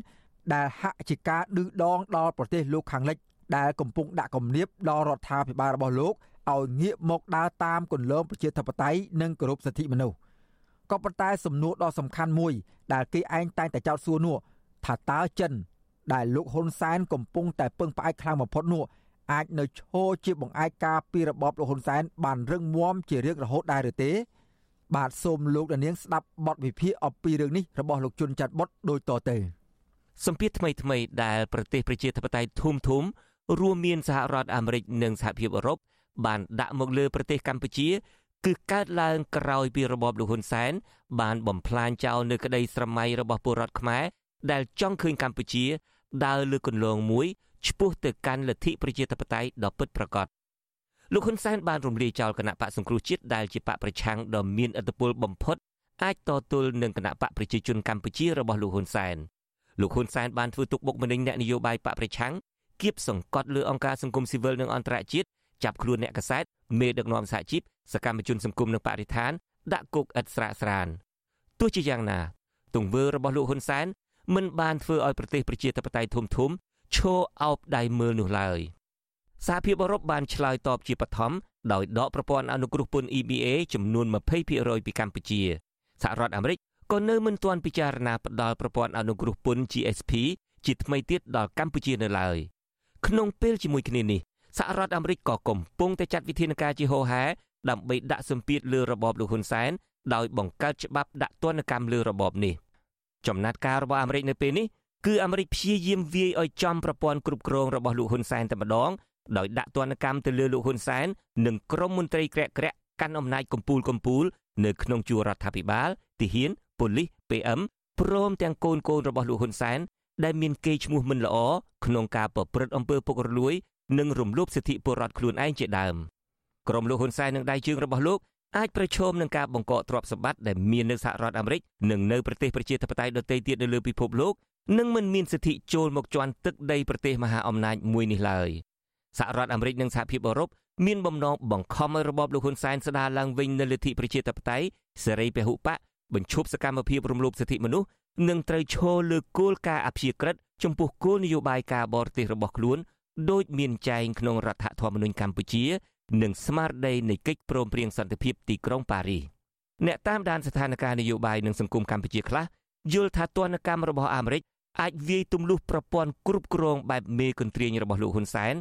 ដែលហាក់ជាការឌឺដងដល់ប្រទេសលោកខាងលិចដែលកំពុងដាក់គំនាបដល់រដ្ឋាភិបាលរបស់លោកឲ្យងាកមកដើរតាមគន្លងប្រជាធិបតេយ្យនិងគោរពសិទ្ធិមនុស្សក៏ប៉ុន្តែសំណួរដ៏សំខាន់មួយ ដែលគេឯងតែងតែចោទសួរនោះថាតើចិន ដែលលោកហ៊ុនសែនកំពុងតែពឹងផ្អែកខ្លាំងបំផុតនោះ អាចនៅឈរជាបង្អែកការពីរបបលោកហ៊ុនសែនបានរឹងមាំជារៀងរហូតដែរឬទេ បាទសូមលោកដានៀងស្ដាប់បទវិភាគអំពីរឿងនេះរបស់លោកជុនច័ន្ទបុតដូចតទៅសម្ពាធថ្មីថ្មីដែលប្រទេសប្រជាធិបតេយ្យធំធំរួមមានសហរដ្ឋអាមេរិកនិងសហភាពអឺរ៉ុបបានដាក់មកលើប្រទេសកម្ពុជា គឺកើតឡើងក្រោយពីរបបលោកហ៊ុនសែនបានបំផ្លាញចោលនៅក្តីស្រមៃរបស់ពលរដ្ឋខ្មែរដែលចង់ឃើញកម្ពុជាដើរលើគន្លងមួយ ឆ្ពោះទៅកាន់លទ្ធិប្រជាធិបតេយ្យដ៏ពិតប្រាកដលោកហ៊ុនសែនបានរំលាយចោលគណៈបកសង្គ្រោះជាតិដែលជាបកប្រឆាំងដ៏មានឥទ្ធិពលបំផុតអាចតទល់នឹងគណៈបកប្រជាជនកម្ពុជារបស់លោកហ៊ុនសែនលោកហ៊ុនសែនបានធ្វើទុកបុកម្នេញអ្នកនយោបាយបកប្រឆាំងគៀបសង្កត់លើអង្គការសង្គមស៊ីវិលនិងអន្តរជាតិចាប់ខ្លួនអ្នកកសែតមេដឹកនាំសហជីពសកម្មជនសង្គមនិងបរិស្ថាន ដាក់គុកឥតស្រាកស្រានទោះជាយ៉ាងណា ទង្វើរបស់លោកហ៊ុនសែនមិនបានធ្វើឲ្យប្រទេសប្រជាធិបតេយ្យធំធំ ឈរអោបដៃមើលនោះឡើយសហភាពអឺរ៉ុបបានឆ្លើយតបជាបឋមដោយដកប្រព័ន្ធអនុគ្រោះពន្ធ EBA ចំនួន20%ពីកម្ពុជាសហរដ្ឋអាមេរិកក៏នៅមិនទាន់ពិចារណាផ្ដល់ប្រព័ន្ធអនុគ្រោះពន្ធ GSP ជាថ្មីទៀតដល់កម្ពុជានៅឡើយក្នុងពេលជាមួយគ្នានេះសហរដ្ឋអាមេរិកក៏កំពុងតែចាត់វិធានការជាហោហែដើម្បីដាក់សម្ពាធលើរបបលោកហ៊ុនសែនដោយបង្កើតច្បាប់ដាក់ទណ្ឌកម្មលើរបបនេះចំណាត់ការរបស់អាមេរិកនៅពេលនេះ គឺអាមេរិកព្យាយាមវាយឲ្យចំប្រព័ន្ធគ្រប់គ្រងរបស់លោកហ៊ុនសែនតែម្ដងដោយដាក់ទណ្ឌកម្មទៅលើលោកហ៊ុនសែននិងក្រុមមន្ត្រីក្រាក់ក្រាក់កាន់អំណាចកម្ពូលកម្ពូល នៅក្នុងជួររដ្ឋាភិបាលទាហានប៉ូលីស PM ព្រមទាំងកូនកូនរបស់លោកហ៊ុនសែនដែលមានកេរ្តិ៍ឈ្មោះមិនល្អក្នុងការប្រព្រឹត្តអំពើពុករលួយ និងរំលោភសិទ្ធិពលរដ្ឋខ្លួនឯងជាដើមក្រុមលោកហ៊ុនសែននិងដៃជើងរបស់លោកអាចប្រឈមនឹងការបង្កកទ្រព្យសម្បត្តិដែលមាននៅសហរដ្ឋអាមេរិកនិងនៅប្រទេសប្រជាធិបតេយ្យដទៃទៀតនៅលើពិភពលោក និងមិនមានសិទ្ធិចូលមកជន់ទឹកដីប្រទេសមហាអំណាចមួយនេះឡើយសហរដ្ឋអាមេរិកនិងសហភាពអឺរ៉ុបមានបំណងបង្ខំឲ្យរបបលោកហ៊ុនសែនស្ដារឡើងវិញនូវលទ្ធិប្រជាធិបតេយ្យសេរីពហុបកបញ្ឈប់សកម្មភាពរំលោភសិទ្ធិមនុស្សនិងត្រូវឈរលើគោលការណ៍អព្យាក្រឹតចំពោះគោលនយោបាយការបរទេសរបស់ខ្លួនដោយមានចែងក្នុងរដ្ឋធម្មនុញ្ញកម្ពុជា និងស្មារតីនៃកិច្ចព្រមព្រៀងសន្តិភាពទីក្រុងប៉ារីសអ្នកតាមដានស្ថានភាពនយោបាយនិងសង្គមកម្ពុជាខ្លះយល់ថាទណ្ឌកម្មរបស់អាមេរិក អាចវាយទម្លុះប្រព័ន្ធគ្រប់គ្រងបែបមេកន្ទ្រាញរបស់លោកហ៊ុនសែន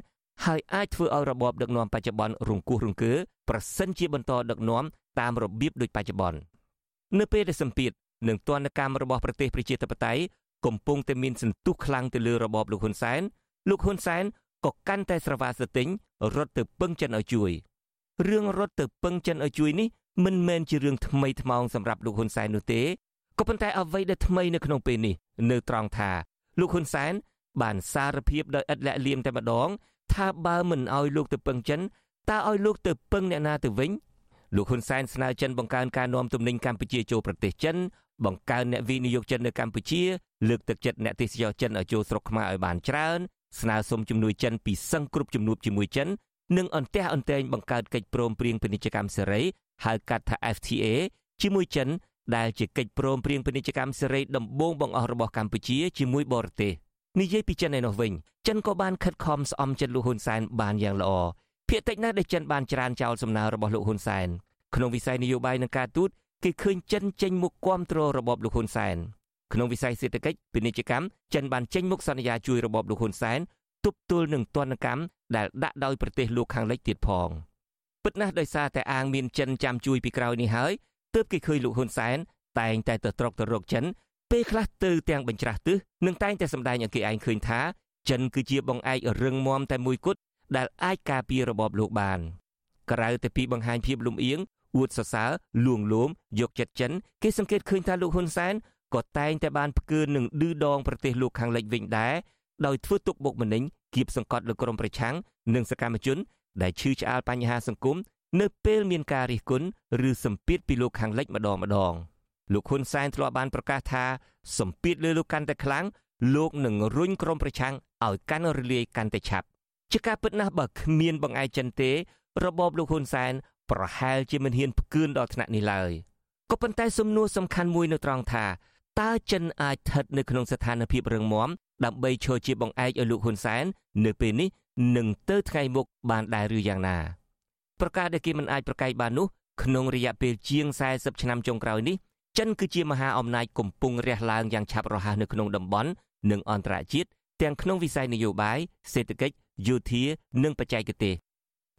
ហើយអាចធ្វើឲ្យរបបដឹកនាំបច្ចុប្បន្នរង្គោះរង្គើប្រសិនជាបន្តដឹកនាំតាមរបៀបដូចបច្ចុប្បន្ននៅពេលដែលសម្ពាធនិងទណ្ឌកម្មរបស់ប្រទេសប្រជាធិបតេយ្យកំពុងតែមានសន្ទុះខ្លាំងទៅលើរបបលោកហ៊ុនសែនលោកហ៊ុនសែនក៏កាន់តែស្រវាស្ទិញរត់ទៅពឹងចិនឲ្យជួយរឿងរត់ទៅពឹងចិនឲ្យជួយនេះមិនមែនជារឿងថ្មីថ្មោងសម្រាប់លោកហ៊ុនសែននោះទេក៏ប៉ុន្តែអ្វីដែលថ្មីនៅក្នុងពេលនេះ នៅត្រង់ថាលោកហ៊ុនសែនបានសារភាពដោយឥតលាក់លៀមតែម្ដង ថាបើមិនឲ្យលោកទៅពឹងចិនតើឲ្យលោកទៅពឹងអ្នកណាទៅវិញលោកហ៊ុនសែនស្នើចិនបង្កើនការនាំទំនិញកម្ពុជាចូលប្រទេសចិនបង្កើនអ្នកវិនិយោគចិននៅកម្ពុជាលើកទឹកចិត្តអ្នកទេសចរចិនឲ្យចូលស្រុកខ្មែរឲ្យបានច្រើនស្នើសុំជំនួយចិនពីសឹងគ្រប់ជំនួបជាមួយចិននិងអន្ទះអន្ទែងបង្កើតកិច្ចព្រមព្រៀងពាណិជ្ជកម្មសេរីហៅកាត់ថា FTA ជាមួយចិន ដែលជាកិច្ចព្រមព្រៀងពាណិជ្ជកម្មសេរីដំបូងបង្អស់របស់កម្ពុជាជាមួយបរទេសនិយាយពីចិនឯនោះវិញចិនក៏បានខិតខំស្អំចិត្តលោកហ៊ុនសែនបានយ៉ាងល្អភាគតិចណាស់ដែលចិនបានច្រានចោលសំណើរបស់លោកហ៊ុនសែនក្នុងវិស័យនយោបាយនិងការទូតគេឃើញចិនចេញមុខគាំទ្ររបបលោកហ៊ុនសែនក្នុងវិស័យសេដ្ឋកិច្ចពាណិជ្ជកម្មចិនបានចេញមុខសន្យាជួយរបបលោកហ៊ុនសែនទប់ទល់នឹងទណ្ឌកម្មដែលដាក់ដោយប្រទេសលោកខាងលិចទៀតផងពិតណាស់ដោយសារតែអាងមានចិនចាំជួយពីក្រោយនេះហើយ ទើបគេឃើញលោកហ៊ុនសែនតែងតែទៅត្រកទៅរកចិនពេលខ្លះទៅទាំងបញ្ច្រាស់ទិសនិងតែងតែសម្ដែងឲ្យគេឯងឃើញថាចិនគឺជាបងឯករឹងមាំតែមួយគត់ដែលអាចការពាររបបលោកបានក្រៅតែពីបង្ហាញភាពលំអៀងអួតសរសើរលួងលោមយកចិត្តចិនគេសង្កេតឃើញថាលោកហ៊ុនសែនក៏តែងតែបានផ្កើនឹងឌឺដងប្រទេសលោកខាងលិចវិញដែរដោយធ្វើទុកបុកម្នេញគៀបសង្កត់លើក្រុមប្រឆាំងនិងសកម្មជនដែលឈឺឆ្អាលបញ្ហាសង្គម នៅពេលមានការរិះគន់ឬសម្ពាធពីលោកខាងលិចម្ដងម្ដងលោកហ៊ុនសែនធ្លាប់បានប្រកាសថាសម្ពាធលើលោកកាន់តែខ្លាំងលោកនឹងរុញក្រុមប្រឆាំងឲ្យកាន់រលាយកាន់តែឆាប់ជាការពិតណាស់បើគ្មានបង្អែកចិនទេ របបលោកហ៊ុនសែនប្រហែលជាមិនហ៊ានផ្គឿនដល់ថ្នាក់នេះឡើយក៏ប៉ុន្តែសំណួរសំខាន់មួយនៅត្រង់ថាតើចិនអាចស្ថិតនៅក្នុងស្ថានភាពរឹងមាំដើម្បីឈរជាបង្អែកឲ្យលោកហ៊ុនសែននៅពេលនេះនឹងទៅថ្ងៃមុខបានដែរឬយ៉ាងណា ប្រកាសដែលគេមិនអាចប្រកែកបាននោះក្នុងរយៈពេលជាង40ឆ្នាំចុងក្រោយនេះចិនគឺជាមហាអំណាចកំពុងរះឡើងយ៉ាងឆាប់រហ័សនៅក្នុងតំបន់និងអន្តរជាតិទាំងក្នុងវិស័យនយោបាយសេដ្ឋកិច្ចយោធានិងបច្ចេកទេស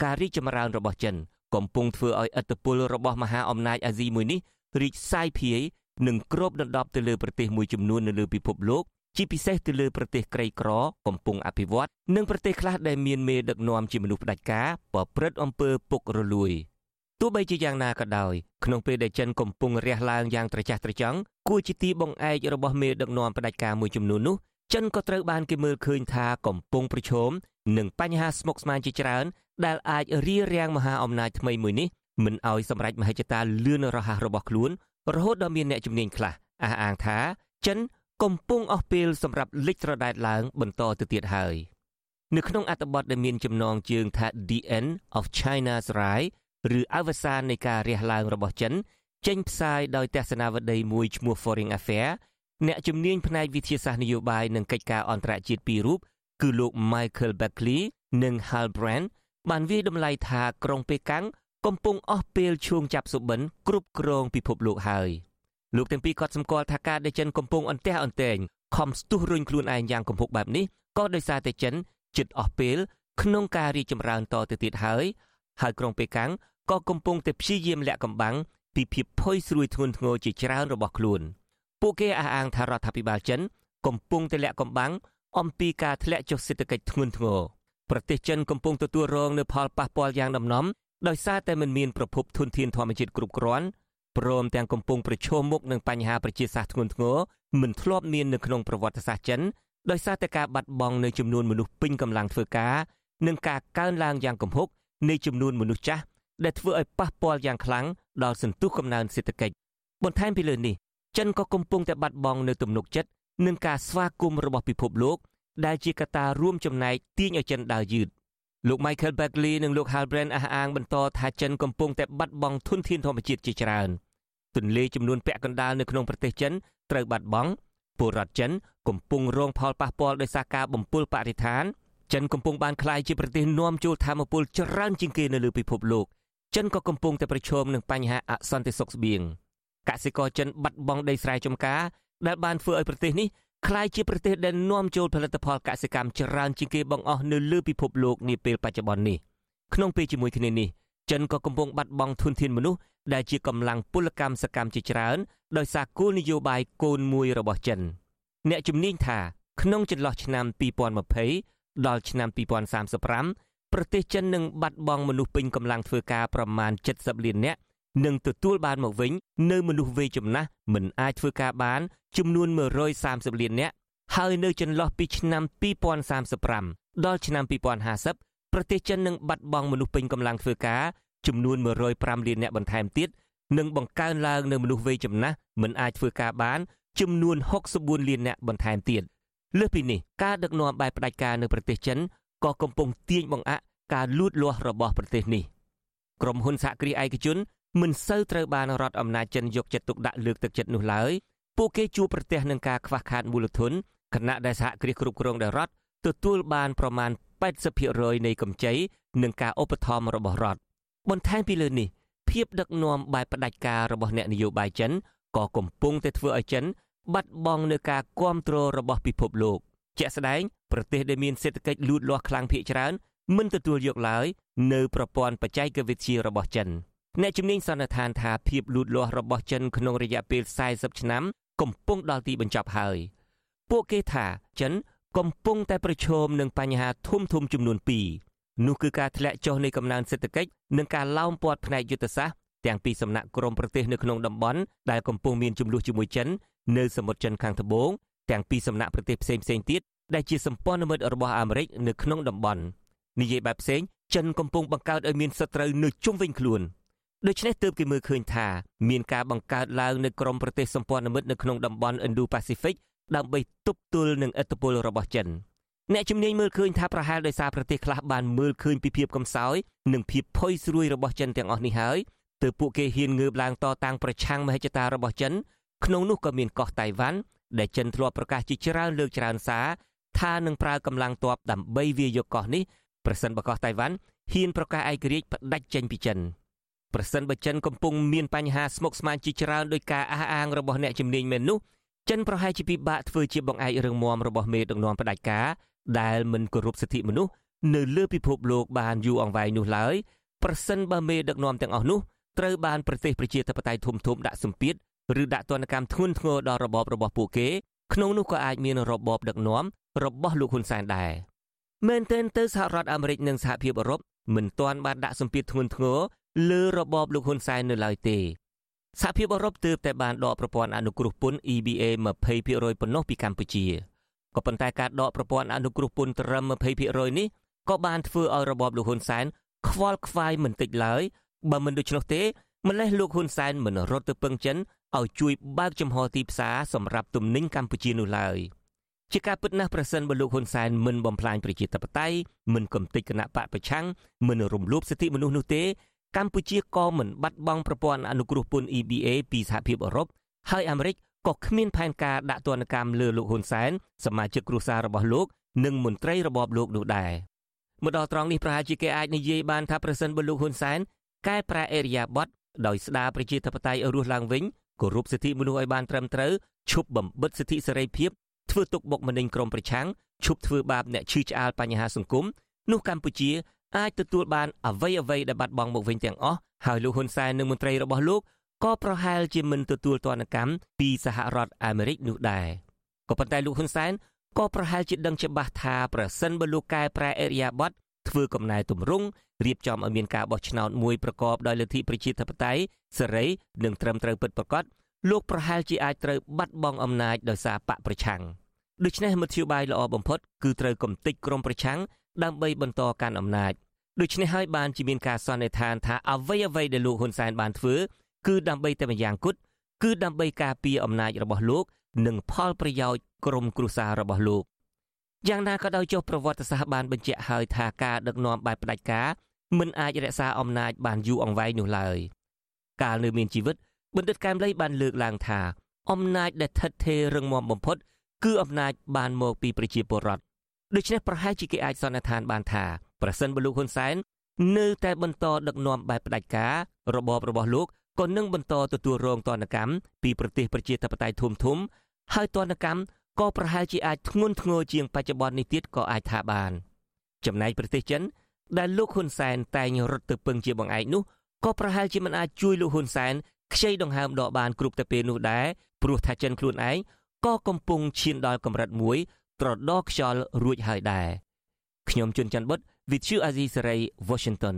ការរីកចម្រើនរបស់ចិនកំពុងធ្វើឲ្យឥទ្ធិពលរបស់មហាអំណាចអាស៊ីមួយនេះរីកសាយភាយនិងគ្របដណ្ដប់ទៅលើប្រទេសមួយចំនួននៅលើពិភពលោក ជាពិសេសទៅលើប្រទេសក្រីក្រកំពុងអភិវឌ្ឍនិងប្រទេសខ្លះដែលមានមេដឹកនាំជាមនុស្សផ្ដាច់ការប្រព្រឹត្តអំពើពុករលួយទោះបីជាយ៉ាងណាក៏ដោយក្នុងពេលដែលចិនកំពុងរះឡើងយ៉ាងត្រចះត្រចង់គួរជាទីបង្អែករបស់មេដឹកនាំផ្ដាច់ការមួយចំនួននោះចិនក៏ត្រូវបានគេមើលឃើញថាកំពុងប្រឈមនឹងបញ្ហាស្មុគស្មាញជាច្រើនដែលអាចរារាំងមហាអំណាចថ្មីមួយនេះមិនឲ្យសម្រេចមហិច្ឆតាលឿនរហ័សរបស់ខ្លួនរហូតដល់មានអ្នកជំនាញខ្លះអះអាងថាចិន កំពុងអស់ពេលសម្រាប់លិចត្រដែតឡើងបន្តទៅទៀតហើយនៅក្នុងអត្ថបទដែលមានចំណងជើងថា The End of China's Rise ឬអវសាននៃការរះឡើងរបស់ចិនចេញផ្សាយដោយទស្សនាវដ្តីមួយឈ្មោះ Foreign Affair អ្នកជំនាញផ្នែកវិទ្យាសាស្ត្រនយោបាយនិងកិច្ចការអន្តរជាតិពីររូបគឺលោក Michael Beckley និង Hal Brand បានវាយតម្លៃថាក្រុងប៉េកាំងកំពុងអស់ពេលឈួងចាប់សុបិនគ្រប់គ្រងពិភពលោកហើយ លោកទាំងពីរក៏សម្គាល់ថាការដែលចិនកំពុងអន្ទះអន្ទែងខំស្ទុះរុញខ្លួនឯងយ៉ាងគំហុកបែបនេះក៏ដោយសារតែចិនជិតអស់ពេលក្នុងការរីកចម្រើនតទៅទៀតហើយហើយក្រុងប៉េកាំងក៏កំពុងតែព្យាយាមលាក់កំបាំងពីភាពផុយស្រួយធ្ងន់ធ្ងរជាច្រើនរបស់ខ្លួនពួកគេអះអាងថារដ្ឋាភិបាលចិនកំពុងតែលាក់កំបាំងអំពីការធ្លាក់ចុះសេដ្ឋកិច្ចធ្ងន់ធ្ងរប្រទេសចិនកំពុងទទួលរងនូវផលប៉ះពាល់យ៉ាងដំណំដោយសារតែមិនមានប្រភពធនធានធម្មជាតិគ្រប់គ្រាន់ ព្រមទាំងកំពុងប្រឈមមុខនឹងបញ្ហាប្រជាសាស្ត្រធ្ងន់ធ្ងរមិនធ្លាប់មាននៅក្នុងប្រវត្តិសាស្ត្រចិនដោយសារតែការបាត់បង់នៅចំនួនមនុស្សពេញកម្លាំងធ្វើការនិងការកើនឡើងយ៉ាងគំហុកនៃចំនួនមនុស្សចាស់ដែលធ្វើឲ្យប៉ះពាល់យ៉ាងខ្លាំងដល់សន្ទុះកំណើនសេដ្ឋកិច្ចបន្ថែមពីលើនេះចិនក៏កំពុងតែបាត់បង់នៅទំនុកចិត្តនឹងការស្វាគមន៍របស់ពិភពលោកដែលជាកត្តារួមចំណែកទាញឲ្យចិនដើរយឺត លោក Michael Bagley និងលោក Hal Brand អះអាងបន្តថាចិនកំពុងតែបាត់បង់ធនធានធម្មជាតិជាច្រើនទន្លេចំនួនពាក់កណ្ដាលនៅក្នុងប្រទេសចិនត្រូវបាត់បង់ពលរដ្ឋចិនកំពុងរងផលប៉ះពាល់ដោយសារការបំពុលបរិស្ថានចិនកំពុងបានក្លាយជាប្រទេសនាំចូលធម្មពលច្រើនជាងគេនៅលើពិភពលោកចិនក៏កំពុងតែប្រឈមនឹងបញ្ហាអសន្តិសុខស្បៀងកសិករចិនបាត់បង់ដីស្រែចម្ការដែលបានធ្វើឲ្យប្រទេសនេះ ក្លាយជាប្រទេសដែលនាំចូលផលិតផលកសិកម្មច្រើនជាងគេបង្អស់នៅលើពិភពលោកនាពេលបច្ចុប្បន្ននេះក្នុងពេលជាមួយគ្នានេះចិនក៏កំពុងបាត់បង់ធនធានមនុស្សដែលជាកម្លាំងពលកម្មសកម្មជាច្រើនដោយសារគោលនយោបាយកូនមួយរបស់ចិន អ្នកជំនាញថាក្នុងចន្លោះឆ្នាំ2020ដល់ឆ្នាំ2035ប្រទេសចិននឹងបាត់បង់មនុស្សពេញកម្លាំងធ្វើការប្រមាណ70លាននាក់ និងទទួលបានមកវិញនៅមនុស្សវ័យចំណាស់មិនអាចធ្វើការបានចំនួន130លាននាក់ហើយនៅចន្លោះពីឆ្នាំ2035ដល់ឆ្នាំ2050ប្រទេសចិននឹងបាត់បង់មនុស្សពេញកម្លាំងធ្វើការចំនួន105លាននាក់បន្ថែមទៀតនិងបង្កើនឡើងនៅមនុស្សវ័យចំណាស់មិនអាចធ្វើការបានចំនួន64លាននាក់បន្ថែមទៀតលើសពីនេះការដឹកនាំបែបផ្ដាច់ការនៅប្រទេសចិនក៏កំពុងទាញបង្អាក់ការលូតលាស់របស់ប្រទេសនេះក្រុមហ៊ុនសហគ្រាសឯកជន មិនសូវត្រូវបានរដ្ឋអំណាចចិនយកចិត្តទុកដាក់លើកទឹកចិត្តនោះឡើយពួកគេជួបប្រទះនឹងការខ្វះខាតមូលធនខណៈដែលសហគ្រាសគ្រប់គ្រងដោយរដ្ឋទទួលបានប្រមាណ80%នៃកម្ចីនិងការឧបត្ថម្ភរបស់រដ្ឋបន្ថែមពីលើនេះភាពដឹកនាំបែបផ្ដាច់ការរបស់អ្នកនយោបាយចិនក៏កំពុងតែធ្វើឲ្យចិនបាត់បង់នូវការគ្រប់គ្រងរបស់ពិភពលោកជាក់ស្ដែងប្រទេសដែលមានសេដ្ឋកិច្ចលូតលាស់ខ្លាំងភាគច្រើនមិនទទួលយកឡើយនៅប្រព័ន្ធបច្ចេកវិទ្យារបស់ចិន អ្នកជំនាញសន្និដ្ឋានថាភាពលូតលាស់របស់ចិនក្នុងរយៈពេល40ឆ្នាំកំពុងដល់ទីបញ្ចប់ហើយ ពួកគេថាចិនកំពុងតែប្រឈមនឹងបញ្ហាធំធំចំនួន2នោះគឺការធ្លាក់ចុះនៃកំណើនសេដ្ឋកិច្ចនិងការឡោមព័ទ្ធផ្នែកយុទ្ធសាស្ត្រទាំងពីសំណាក់ក្រមប្រទេសនៅក្នុងតំបន់ដែលកំពុងមានចំនួនជាមួយចិននៅសមុទ្រចិនខាងត្បូងទាំងពីសំណាក់ប្រទេសផ្សេងផ្សេងទៀតដែលជាសម្ព័ន្ធមិត្តរបស់អាមេរិកនៅក្នុងតំបន់និយាយបែបផ្សេងចិនកំពុងបង្កើតឲ្យមានសត្រូវនៅជុំវិញខ្លួន ដូច្នេះទើបគេមើលឃើញថាមានការបង្កើតឡើងនៅក្រមប្រទេសសម្ព័ន្ធមិត្តនៅក្នុងតំបន់ Indo-Pacific ដើម្បីទប់ទល់នឹងឥទ្ធិពលរបស់ចិនអ្នកជំនាញមើលឃើញថាប្រហែលដោយសារប្រទេសខ្លះបានមើលឃើញពីភាពកំសោយនិងភាពផុយស្រួយរបស់ចិនទាំងអស់នេះហើយទើបពួកគេហ៊ានងើបឡើងតតាំងប្រឆាំងមហិច្ឆតារបស់ចិនក្នុងនោះក៏មានកោះតៃវ៉ាន់ដែលចិនធ្លាប់ប្រកាសជាច្រើនលើកច្រើនសារថានឹងប្រើកម្លាំងទ័ពដើម្បីវាយកកោះនេះប្រសិនបើកោះតៃវ៉ាន់ហ៊ានប្រកាសឯករាជ្យផ្ដាច់ចេញពីចិន ប្រសិនបើចិនកំពុងមានបញ្ហាស្មុគស្មាញជាច្រើនដោយការអះអាងរបស់អ្នកជំនាញមែននោះចិនប្រហែលជាពិបាកធ្វើជាបង្អែករឿងមមរបស់មេដឹកនាំផ្ដាច់ការដែលមិនគោរពសិទ្ធិមនុស្សនៅលើពិភពលោកបានយូរអង្វែងនោះឡើយប្រសិនបើមេដឹកនាំទាំងអស់នោះត្រូវបានប្រទេសប្រជាធិបតេយ្យធំធំដាក់សម្ពាធឬដាក់ទណ្ឌកម្មធ្ងន់ធ្ងរដល់របបរបស់ពួកគេក្នុងនោះក៏អាចមានរបបដឹកនាំរបស់លោកហ៊ុនសែនដែរមែនទែនទៅសហរដ្ឋអាមេរិកនិងសហភាពអឺរ៉ុបមិនទាន់បានដាក់សម្ពាធធ្ងន់ធ្ងរ លើរបបលោកហ៊ុនសែននៅឡើយទេសហភាពអឺរ៉ុបទើបតែបានដកប្រព័ន្ធអនុគ្រោះពន្ធ EBA 20%ប៉ុណ្ណោះពីកម្ពុជាក៏ប៉ុន្តែការដកប្រព័ន្ធអនុគ្រោះពន្ធត្រឹម20%នេះក៏បានធ្វើឲ្យរបបលោកហ៊ុនសែនខ្វល់ខ្វាយមិនតិចឡើយបើមិនដូច្នោះទេម្លេះលោកហ៊ុនសែនមិនរត់ទៅពឹងចិនឲ្យជួយបើកចំហទីផ្សារសម្រាប់ទំនិញកម្ពុជានោះឡើយជាការពិតណាស់ប្រសិនបើលោកហ៊ុនសែនមិនបំផ្លាញប្រជាធិបតេយ្យមិនកំទេចគណៈបកប្រឆាំងមិនរំលោភសិទ្ធិមនុស្សនោះទេ កម្ពុជាក៏មិនបាត់បង់ប្រព័ន្ធអនុគ្រោះពន្ធ EBA ពីសហភាពអឺរ៉ុបហើយអាមេរិកក៏គ្មានផែនការដាក់ទណ្ឌកម្មលើលោកហ៊ុនសែនសមាជិកគ្រួសាររបស់លោក និងមន្ត្រីរបបលោកនោះដែរមកដល់ត្រង់នេះប្រហែលជាគេអាចនិយាយបានថាប្រសិនបើលោកហ៊ុនសែនកែប្រែអេរិយាប័តដោយស្ដារប្រជាធិបតេយ្យឲ្យរស់ឡើងវិញគោរពសិទ្ធិមនុស្សឲ្យបានត្រឹមត្រូវឈប់បំបិតសិទ្ធិសេរីភាពធ្វើទុកបុកម្នេញក្រុមប្រឆាំងឈប់ធ្វើបាបអ្នកឈឺឆ្អាលបញ្ហាសង្គមនោះកម្ពុជា អាចទទួលបានអ្វីអ្វីដែលបាត់បង់មកវិញទាំងអស់ហើយលោកហ៊ុនសែននិងមន្ត្រីរបស់លោកក៏ប្រហែលជាមិនទទួលទណ្ឌកម្មពីសហរដ្ឋអាមេរិកនោះដែរក៏ប៉ុន្តែលោកហ៊ុនសែនក៏ប្រហែលជាដឹងច្បាស់ថាប្រសិនបើលោកកែប្រែអេរិយាប័តធ្វើកំណែទម្រង់រៀបចំឲ្យមានការបោះឆ្នោតមួយប្រកបដោយលទ្ធិប្រជាធិបតេយ្យសេរីនិងត្រឹមត្រូវពិតប្រាកដលោកប្រហែលជាអាចត្រូវបាត់បង់អំណាចដោយសារបកប្រឆាំងដូច្នេះមធ្យោបាយល្អបំផុតគឺត្រូវកំទេចក្រុមប្រឆាំង ដើម្បីបន្តកាន់អំណាចដូច្នេះហើយបានជាមានការសន្និដ្ឋានថាអ្វីអ្វីដែលលោកហ៊ុនសែនបានធ្វើគឺដើម្បីតែម្យ៉ាងគត់គឺដើម្បីការពារអំណាចរបស់លោក និងផលប្រយោជន៍ក្រុមគ្រួសាររបស់លោកយ៉ាងណាក៏ដោយចុះប្រវត្តិសាស្ត្របានបញ្ជាក់ហើយថាការដឹកនាំបែបផ្ដាច់ការមិនអាចរក្សាអំណាចបានយូរអង្វែងនោះឡើយកាលនៅមានជីវិតបណ្ឌិតកែមលីបានលើកឡើងថាអំណាចដែលថិតថេររឹងមាំបំផុត គឺអំណាចបានមកពីប្រជាពលរដ្ឋ ដូច្នេះប្រហែលជាគេអាចសន្និដ្ឋានបានថាប្រសិនបើលោកហ៊ុនសែននៅតែបន្តដឹកនាំបែបផ្ដាច់ការរបបរបស់លោកក៏នឹងបន្តទទួលរងទណ្ឌកម្មពីប្រទេសប្រជាធិបតេយ្យធំធំហើយទណ្ឌកម្មក៏ប្រហែលជាអាចធ្ងន់ធ្ងរជាងបច្ចុប្បន្ននេះទៀតក៏អាចថាបាន ចំណែកប្រទេសចិន ដែលលោកហ៊ុនសែនតែងរត់ទៅពឹងជាបង្អែកនោះក៏ប្រហែលជាមិនអាចជួយលោកហ៊ុនសែនខ្ចីដង្ហើមដកបានគ្រប់តែពេលនោះដែរព្រោះថាចិនខ្លួនឯងក៏កំពុងឈានដល់កម្រិតមួយ ត្រដរខ្យល់រួចហើយដែរខ្ញុំជួនច័ន្ទបុត With you Azizi Saray Washington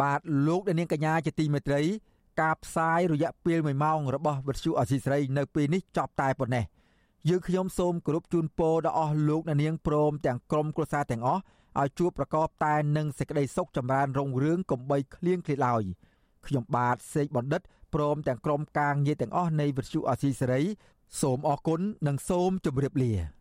បាទលោកអ្នកនាងកញ្ញាជាទីមេត្រី ការផ្សាយរយៈពេល1ម៉ោងរបស់វិទ្យុអសីស្រីនៅពេលនេះចប់តែប៉ុណ្ណេះយើងខ្ញុំសូមគោរពជូនពរដល់អស់លោកអ្នកនាងព្រមទាំងក្រុមគ្រួសារទាំងអស់ឲ្យជួបប្រកបតែនឹងសេចក្តីសុខចម្រើនរុងរឿងកំបីគ្លៀងគ្លាឡើយខ្ញុំបាទសេកបណ្ឌិតព្រមទាំងក្រុមការងារទាំងអស់នៃវិទ្យុអសីសេរីសូមអរគុណនិងសូមជម្រាបលា